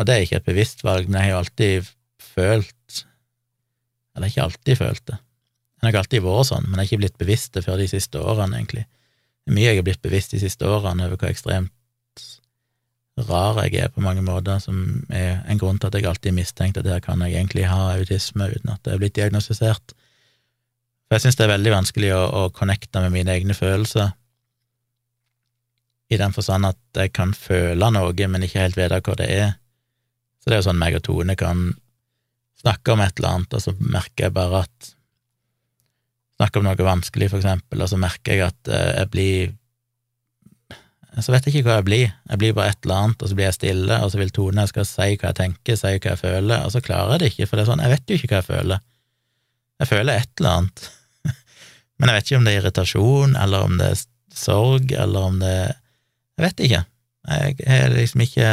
Og det er ikke et bevisst valg, men jeg har jo alltid følt Eller ikke alltid følt det. Jeg har ikke alltid vært sånn, men jeg har ikke blitt bevisst det før de siste årene, egentlig. Det er mye jeg har blitt bevisst de siste årene over hvor ekstremt rar jeg er på mange måter, som er en grunn til at jeg alltid mistenkte at her kan jeg egentlig ha autisme uten at det er blitt diagnostisert. For jeg synes det er veldig vanskelig å, å connecte med mine egne følelser, i den forstand at jeg kan føle noe, men ikke helt vite hva det er. Så det er jo sånn meg og Tone kan snakke om et eller annet, og så merker jeg bare at Snakke om noe vanskelig, for eksempel, og så merker jeg at eh, jeg blir så vet jeg ikke hva jeg blir. Jeg blir bare et eller annet, og så blir jeg stille, og så vil Tone jeg skal si hva jeg tenker, si hva jeg føler, og så klarer jeg det ikke, for det er sånn, jeg vet jo ikke hva jeg føler. Jeg føler et eller annet, men jeg vet ikke om det er irritasjon, eller om det er sorg, eller om det Jeg vet ikke. Jeg har liksom ikke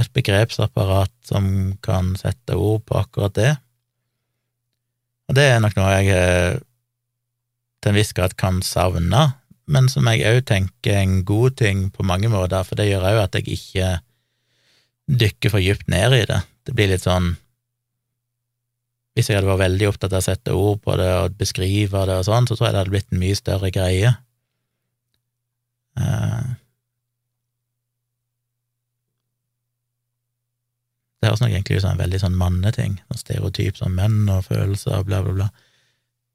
et begrepsapparat som kan sette ord på akkurat det. Og det er nok noe jeg eh, til en viss grad kan savne men som jeg òg tenker er en god ting på mange måter, for det gjør òg at jeg ikke dykker for dypt ned i det. Det blir litt sånn Hvis jeg hadde vært veldig opptatt av å sette ord på det og beskrive det og sånn, så tror jeg det hadde blitt en mye større greie. Uh, det høres nok egentlig ut som en veldig sånn manneting, sånn stereotyp som menn og følelser og bla, bla, bla,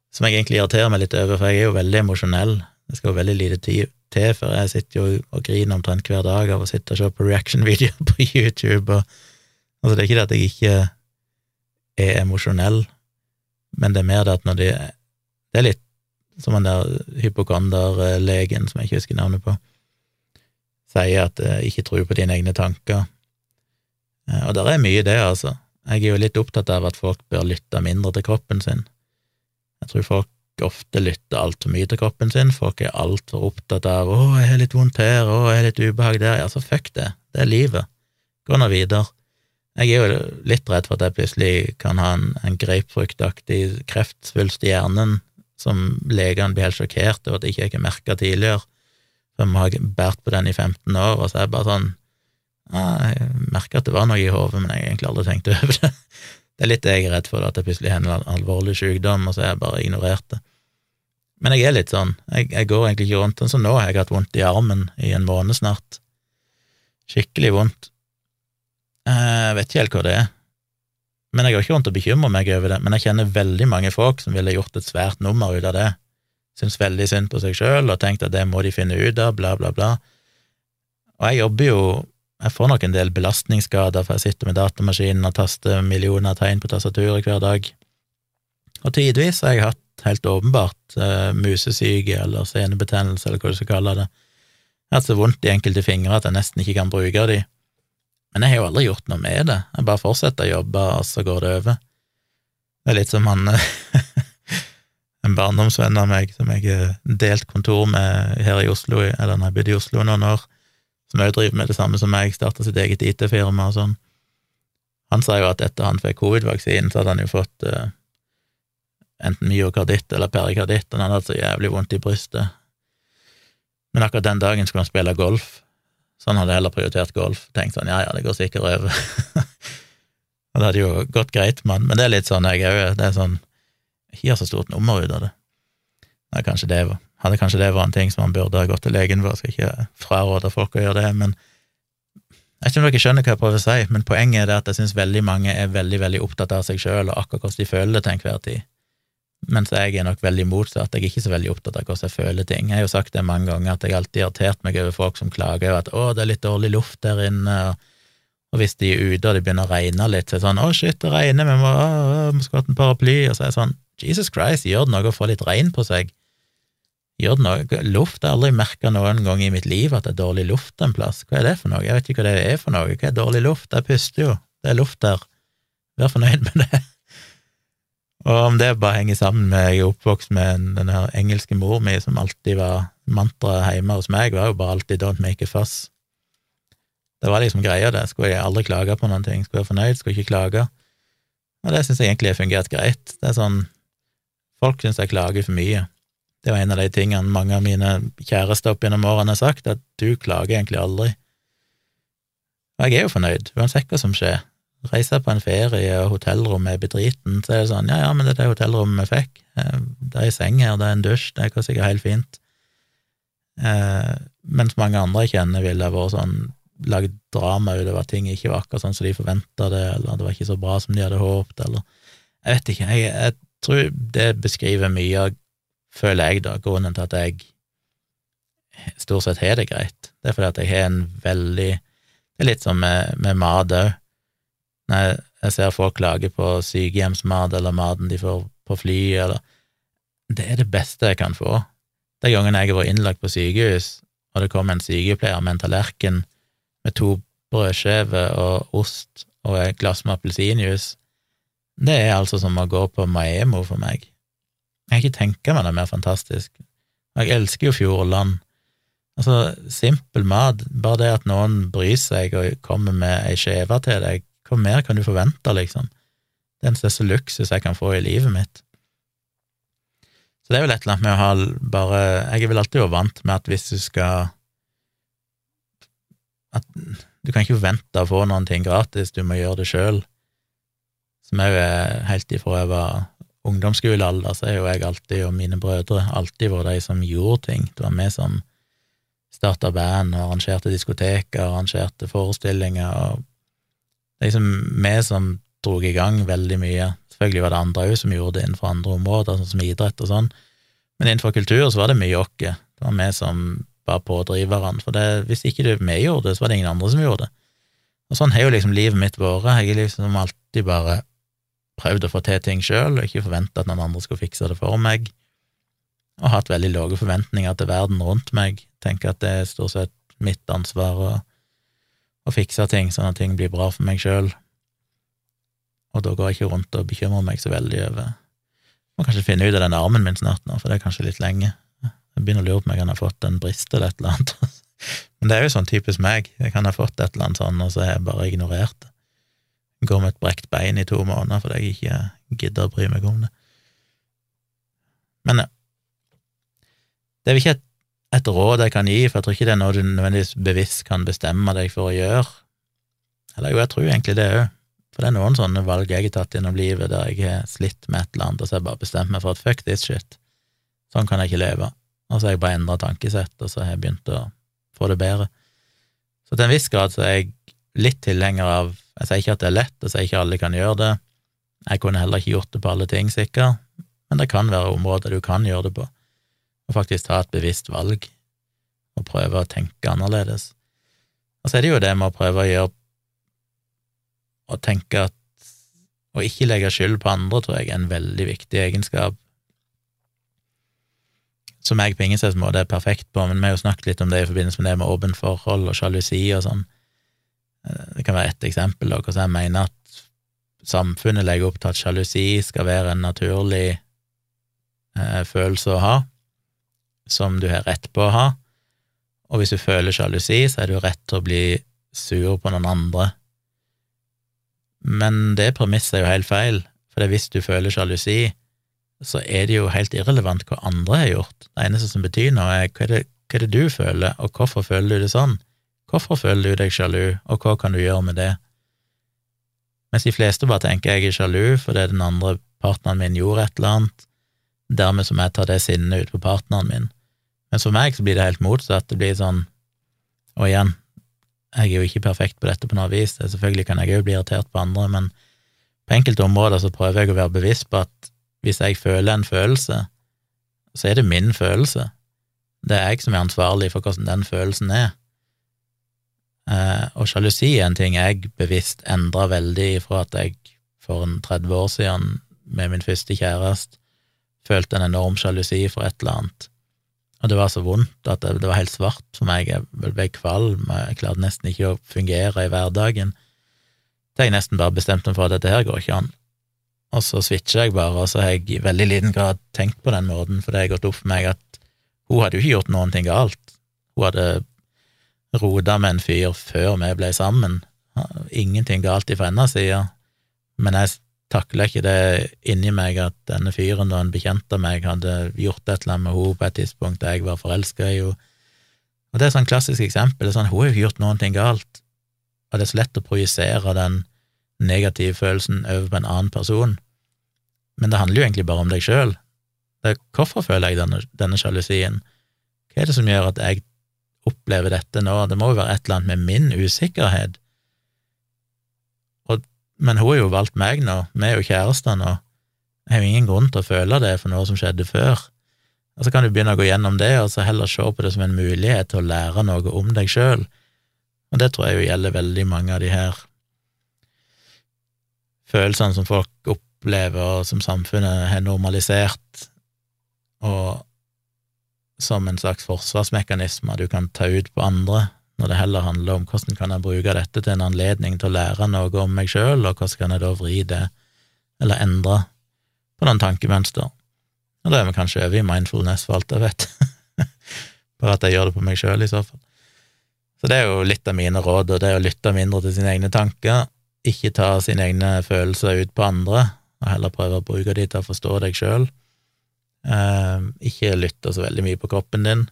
som jeg egentlig irriterer meg litt over, for jeg er jo veldig emosjonell. Det skal jo veldig lite tid til, for jeg sitter jo og griner omtrent hver dag av å sitte og se på reaction-videoer på YouTube. Og, altså, det er ikke det at jeg ikke er emosjonell, men det er mer det at når de Det er litt som den der hypokonderlegen, som jeg ikke husker navnet på, sier at jeg ikke tror på dine egne tanker. Og der er mye det, altså. Jeg er jo litt opptatt av at folk bør lytte mindre til kroppen sin. Jeg tror folk ofte lytter altfor mye til kroppen sin. Folk er altfor opptatt av 'å, jeg har litt vondt her', 'å, jeg har litt ubehag der'. Ja, så fuck det. Det er livet. Gå nå videre. Jeg er jo litt redd for at jeg plutselig kan ha en, en grapefruktaktig kreftsvulst i hjernen som legene blir helt sjokkert over at jeg ikke har merka tidligere. For vi har båret på den i 15 år, og så er det bare sånn Jeg merker at det var noe i hodet, men jeg har egentlig aldri tenkt over det. Det er litt det jeg er redd for, at det plutselig hender en alvorlig sykdom, og så har jeg bare ignorert det. Men jeg er litt sånn, jeg, jeg går egentlig ikke rundt sånn som nå, jeg har hatt vondt i armen i en måned snart. Skikkelig vondt. Jeg vet ikke helt hva det er. Men jeg går ikke rundt og bekymrer meg over det, men jeg kjenner veldig mange folk som ville gjort et svært nummer ut av det, syns veldig synd på seg sjøl og tenkt at det må de finne ut av, bla, bla, bla. Og jeg jobber jo Jeg får nok en del belastningsskader, for jeg sitter med datamaskinen og taster millioner av tegn på tastaturet hver dag. Og tidvis har jeg hatt helt åpenbart uh, musesyke eller senebetennelse, eller hva du skal kalle det. Jeg har hatt så vondt i enkelte fingre at jeg nesten ikke kan bruke de. Men jeg har jo aldri gjort noe med det, jeg bare fortsetter å jobbe, og så går det over. Det er litt som han en barndomsvenn av meg som jeg har delt kontor med her i Oslo, eller når jeg bodde i Oslo noen år, som òg driver med det samme som meg, starta sitt eget IT-firma og sånn. Han sa jo at etter han fikk covid-vaksinen, så hadde han jo fått uh, enten myokarditt eller perikarditt, og han hadde så jævlig vondt i brystet. Men akkurat den dagen skulle han spille golf, så han hadde heller prioritert golf. Tenkt sånn, ja ja, det går sikkert over. og det hadde jo gått greit han, men det er litt sånn jeg òg, det er sånn Jeg gir så stort nummer ut av det. Nei, kanskje det var, hadde kanskje det vært en ting som han burde ha gått til legen for, jeg skal ikke fraråde folk å gjøre det, men Jeg vet ikke om dere skjønner hva jeg prøver å si, men poenget er det at jeg syns veldig mange er veldig veldig opptatt av seg sjøl og akkurat hvordan de føler det til enhver tid, mens jeg er nok veldig motsatt. Jeg er ikke så veldig opptatt av hvordan jeg føler ting. Jeg har jo sagt det mange ganger, at jeg alltid har irritert meg over folk som klager over at 'å, det er litt dårlig luft der inne', og, hvis de er ute og det begynner å regne litt, så er det sånn 'å, shit, det regner, vi må, å, vi skulle hatt en paraply', og så er det sånn 'Jesus Christ, gjør det noe å få litt regn på seg'? Gjør noe? Luft har aldri merka noen gang i mitt liv at det er dårlig luft en plass. Hva er det for noe? Jeg vet ikke hva det er for noe. Hva er dårlig luft? Jeg puster jo. Det er luft der. Vær fornøyd med det. Og om det bare henger sammen med jeg er oppvokst med den her engelske mor mi, som alltid var mantraet hjemme hos meg, var jo bare alltid 'don't make a fuss'. Det var liksom greia, det. Skulle jeg aldri klage på noen ting. Skulle jeg være fornøyd, skulle jeg ikke klage. Og det syns jeg egentlig har fungert greit. Det er sånn Folk syns jeg klager for mye. Det var en av de tingene mange av mine kjærester opp gjennom årene har sagt, at du klager egentlig aldri. Og jeg er jo fornøyd, uansett hva som skjer. Reiser på en ferie, og hotellrommet er bedriten, så er det sånn, ja ja, men det er det hotellrommet vi fikk. Eh, det er ei seng her, det er en dusj, det er sikkert helt fint. Eh, mens mange andre jeg kjenner, ville vært sånn lagd drama ut av at ting ikke var akkurat sånn som de forventa det, eller det var ikke så bra som de hadde håpet, eller Jeg vet ikke, jeg, jeg tror det beskriver mye av føler jeg, da, grunnen til at jeg stort sett har det greit. Det er fordi at jeg har en veldig Det er litt som med, med mat òg. Når jeg ser folk klage på sykehjemsmat eller maten de får på fly, eller Det er det beste jeg kan få. De gangene jeg har vært innlagt på sykehus, og det kommer en sykepleier med en tallerken med to brødskiver og ost og et glass med appelsinjuice, det er altså som å gå på Maemo for meg. Jeg kan ikke tenke meg det mer fantastisk. Jeg elsker jo fjordland. Altså, simpel mat, bare det at noen bryr seg og kommer med ei skive til deg, hva mer kan du forvente, liksom? Det er en største luksus jeg kan få i livet mitt. Så det er vel et eller annet med å ha bare Jeg er vel alltid jo vant med at hvis du skal At du kan ikke forvente å få noen ting gratis, du må gjøre det sjøl. Som òg er helt ifra jeg var ungdomsskolealder så er jo jeg alltid, og mine brødre, alltid vært de som gjorde ting. Det var vi som starta band og arrangerte diskoteker og arrangerte forestillinger, og liksom vi som dro i gang veldig mye. Selvfølgelig var det andre òg som gjorde det innenfor andre områder, sånn som idrett og sånn, men innenfor kultur så var det mye oss. Det var vi som var pådriverne, for det, hvis ikke det vi gjorde det, så var det ingen andre som gjorde det. Og sånn har jo liksom livet mitt vært. Jeg har liksom alltid bare prøvd å få til ting sjøl og ikke forventa at noen andre skulle fikse det for meg, og hatt veldig lave forventninger til verden rundt meg, tenker at det er stort sett mitt ansvar å, å fikse ting sånn at ting blir bra for meg sjøl, og da går jeg ikke rundt og bekymrer meg så veldig over Må kanskje finne ut av den armen min snart nå, for det er kanskje litt lenge. Jeg begynner å lure på om jeg kan ha fått en brist eller et eller annet. Men det er jo sånn typisk meg, jeg kan ha fått et eller annet sånn, og så har jeg bare ignorert det. Går med et brekt bein i to måneder fordi jeg ikke gidder å bry meg om det. Men det er vel ikke et, et, råd jeg kan gi, for jeg tror ikke det er noe du nødvendigvis bevisst kan bestemme deg for å gjøre. Eller jo, jeg tror egentlig det òg, for det er noen sånne valg jeg har tatt gjennom livet der jeg har slitt med et eller annet, og så har jeg bare bestemt meg for at fuck this shit, sånn kan jeg ikke leve. Og så har jeg bare endra tankesett, og så har jeg begynt å få det bedre. Så til en viss grad så er jeg litt tilhenger av jeg sier ikke at det er lett, jeg sier ikke alle kan gjøre det. Jeg kunne heller ikke gjort det på alle ting, sikkert, men det kan være områder du kan gjøre det på, og faktisk ta et bevisst valg og prøve å tenke annerledes. Og så er det jo det med å prøve å gjøre å tenke at å ikke legge skyld på andre, tror jeg er en veldig viktig egenskap som jeg på ingen måte er perfekt på, men vi har jo snakket litt om det i forbindelse med det med åpent forhold og sjalusi og sånn. Eh, det kan være ett eksempel, da, hvordan jeg mener at samfunnet legger opp til at sjalusi skal være en naturlig eh, følelse å ha, som du har rett på å ha, og hvis du føler sjalusi, så er du rett til å bli sur på noen andre. Men det premisset er jo helt feil, for hvis du føler sjalusi, så er det jo helt irrelevant hva andre har gjort. Det eneste som betyr noe, er hva er det, hva er det du føler, og hvorfor føler du det sånn? Hvorfor føler du deg sjalu, og hva kan du gjøre med det? Mens de fleste bare tenker jeg er sjalu fordi den andre partneren min gjorde et eller annet, dermed så må jeg ta det sinnet ut på partneren min. Men for meg så blir det helt motsatt, det blir sånn, og igjen, Jeg er jo ikke perfekt på dette på noe vis, selvfølgelig kan jeg òg bli irritert på andre, men på enkelte områder så prøver jeg å være bevisst på at hvis jeg føler en følelse, så er det min følelse. Det er jeg som er ansvarlig for hvordan den følelsen er. Eh, og sjalusi er en ting jeg bevisst endra veldig fra at jeg for en 30 år siden med min første kjæreste følte en enorm sjalusi for et eller annet. Og det var så vondt at det, var helt svart for meg, jeg ble kvalm, jeg klarte nesten ikke å fungere i hverdagen. Så jeg nesten bare bestemte meg for at dette her går ikke an. Og så switcha jeg bare, og så har jeg i veldig liten grad tenkt på den måten, for det har gått opp for meg at hun hadde jo ikke gjort noen ting galt. Hun hadde rota med en fyr før vi ble sammen. Ingenting galt fra hennes side, men jeg takla ikke det inni meg at denne fyren og en bekjent av meg hadde gjort et eller annet med henne på et tidspunkt da jeg var forelska i henne. Og det er sånn klassisk eksempel. Sånn, Hun har jo ikke gjort noen ting galt, og det er så lett å projisere den negative følelsen over på en annen person. Men det handler jo egentlig bare om deg sjøl. Hvorfor føler jeg denne, denne sjalusien? Hva er det som gjør at jeg opplever dette nå? Det må jo være et eller annet med min usikkerhet men hun har jo valgt meg nå, vi er jo kjærester nå. Jeg har jo ingen grunn til å føle det for noe som skjedde før. Og så kan du begynne å gå gjennom det, og så heller se på det som en mulighet til å lære noe om deg sjøl. Og det tror jeg jo gjelder veldig mange av de her følelsene som folk opplever, og som samfunnet har normalisert, og som en slags forsvarsmekanisme du kan ta ut på andre når det heller handler om hvordan kan jeg bruke dette til en anledning til å lære noe om meg sjøl, og hvordan kan jeg da vri det, eller endre på noen tankemønster. Og da er vi kanskje over i mindfulness, for alt jeg vet, bare at jeg gjør det på meg sjøl, i så fall. Så det er jo litt av mine råd, og det er å lytte mindre til sine egne tanker, ikke ta sine egne følelser ut på andre, og heller prøve å bruke de til å forstå deg sjøl. Eh, ikke lytte så veldig mye på kroppen din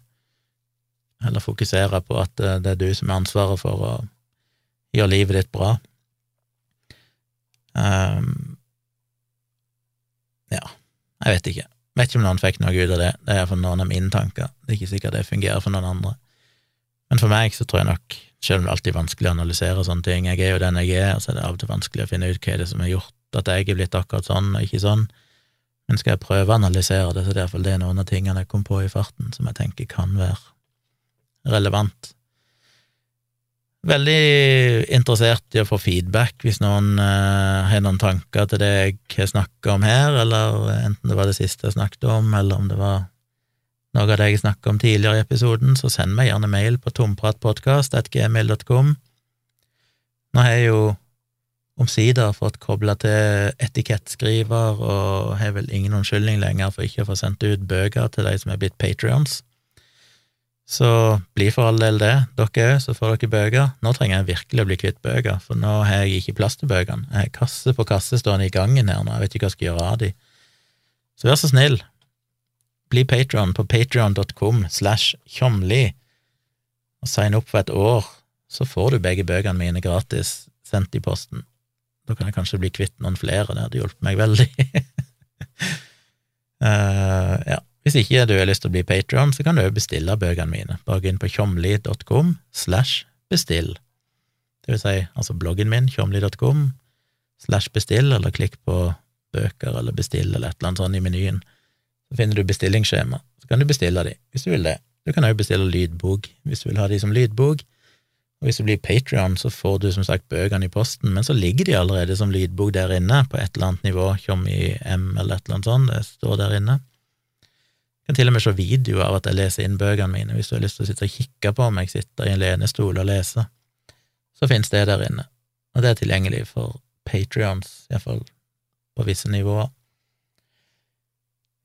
eller fokusere på at eh, det er du som er ansvaret for å gjøre livet ditt bra. Um, ja, jeg vet ikke. Jeg vet ikke om noen fikk noe ut av det. Det er iallfall noen av mine tanker. Det er ikke sikkert det fungerer for noen andre. Men for meg så tror jeg nok, selv om det alltid er vanskelig å analysere sånne ting, jeg er jo den jeg er, så er det av og til vanskelig å finne ut hva er det som har gjort at jeg er blitt akkurat sånn og ikke sånn. Men skal jeg prøve å analysere det, så det er iallfall det noen av tingene jeg kom på i farten som jeg tenker kan være relevant. Veldig interessert i å få feedback hvis noen eh, har noen tanker til det jeg har snakka om her, eller enten det var det siste jeg snakket om, eller om det var noe av det jeg snakka om tidligere i episoden, så send meg gjerne mail på tompratpodkast.gmil.com. Nå har jeg jo omsider fått kobla til etikettskriver, og har vel ingen unnskyldning lenger for ikke å få sendt ut bøker til de som er blitt patrions. Så bli for all del det, dere òg, så får dere bøker. Nå trenger jeg virkelig å bli kvitt bøker, for nå har jeg ikke plass til bøkene. Jeg har kasse på kasse stående i gangen her nå, jeg vet ikke hva jeg skal gjøre av de. Så vær så snill, bli patron på patron.com slash tjomli, og sign opp for et år, så får du begge bøkene mine gratis sendt i posten. Da kan jeg kanskje bli kvitt noen flere, det hadde hjulpet meg veldig. uh, ja. Hvis ikke du har lyst til å bli patron, så kan du jo bestille bøkene mine. Bare gå inn på tjomli.com slash bestill. Det vil si, altså bloggen min, tjomli.com slash bestill, eller klikk på bøker eller bestill eller et eller annet sånt i menyen. Så finner du bestillingsskjema, så kan du bestille de, hvis du vil det. Du kan òg bestille lydbok, hvis du vil ha de som lydbok. Og hvis du blir Patrion, så får du som sagt bøkene i posten, men så ligger de allerede som lydbok der inne, på et eller annet nivå, Tjommi M eller et eller annet sånt, det står der inne kan til og med se videoer av at jeg leser inn bøkene mine, hvis du har lyst til å sitte og kikke på om jeg sitter i en lenestol og leser. Så finnes det der inne, og det er tilgjengelig for patrions, iallfall på visse nivåer.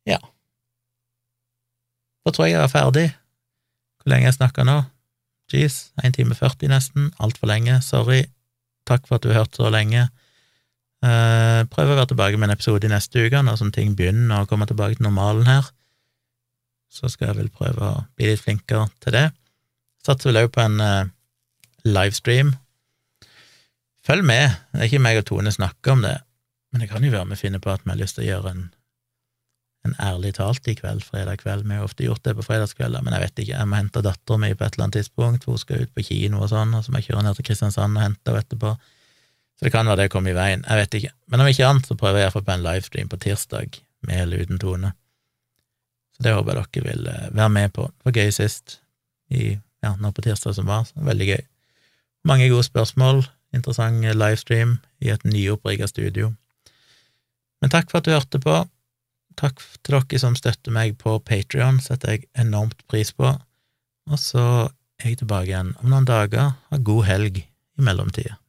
Ja. Da tror jeg jeg er ferdig. Hvor lenge jeg snakker nå? Jeez, én time 40 nesten. Altfor lenge. Sorry. Takk for at du har hørt så lenge. Uh, prøver å være tilbake med en episode i neste uke, når sånne ting begynner å komme tilbake til normalen her så skal jeg vel prøve å bli litt flinkere til det. Satser vel òg på en uh, livestream. Følg med, det er ikke meg og Tone snakker om det, men det kan jo være vi finner på at vi har lyst til å gjøre en, en ærlig talt i kveld, fredag kveld. Vi har ofte gjort det på fredagskvelder, men jeg vet ikke, jeg må hente dattera mi på et eller annet tidspunkt, hun skal ut på kino og sånn, og så må jeg kjøre ned til Kristiansand og hente henne etterpå. Så det kan være det kom i veien, jeg vet ikke. Men om ikke annet, så prøver jeg iallfall på en livestream på tirsdag, med eller uten Tone. Så det håper jeg dere vil eh, være med på. Det var gøy sist, i, ja, nå på tirsdag som var, så veldig gøy. Mange gode spørsmål, interessant livestream i et nyopprigga studio. Men takk for at du hørte på. Takk til dere som støtter meg på Patrion, setter jeg enormt pris på. Og så er jeg tilbake igjen om noen dager. Ha god helg i mellomtida.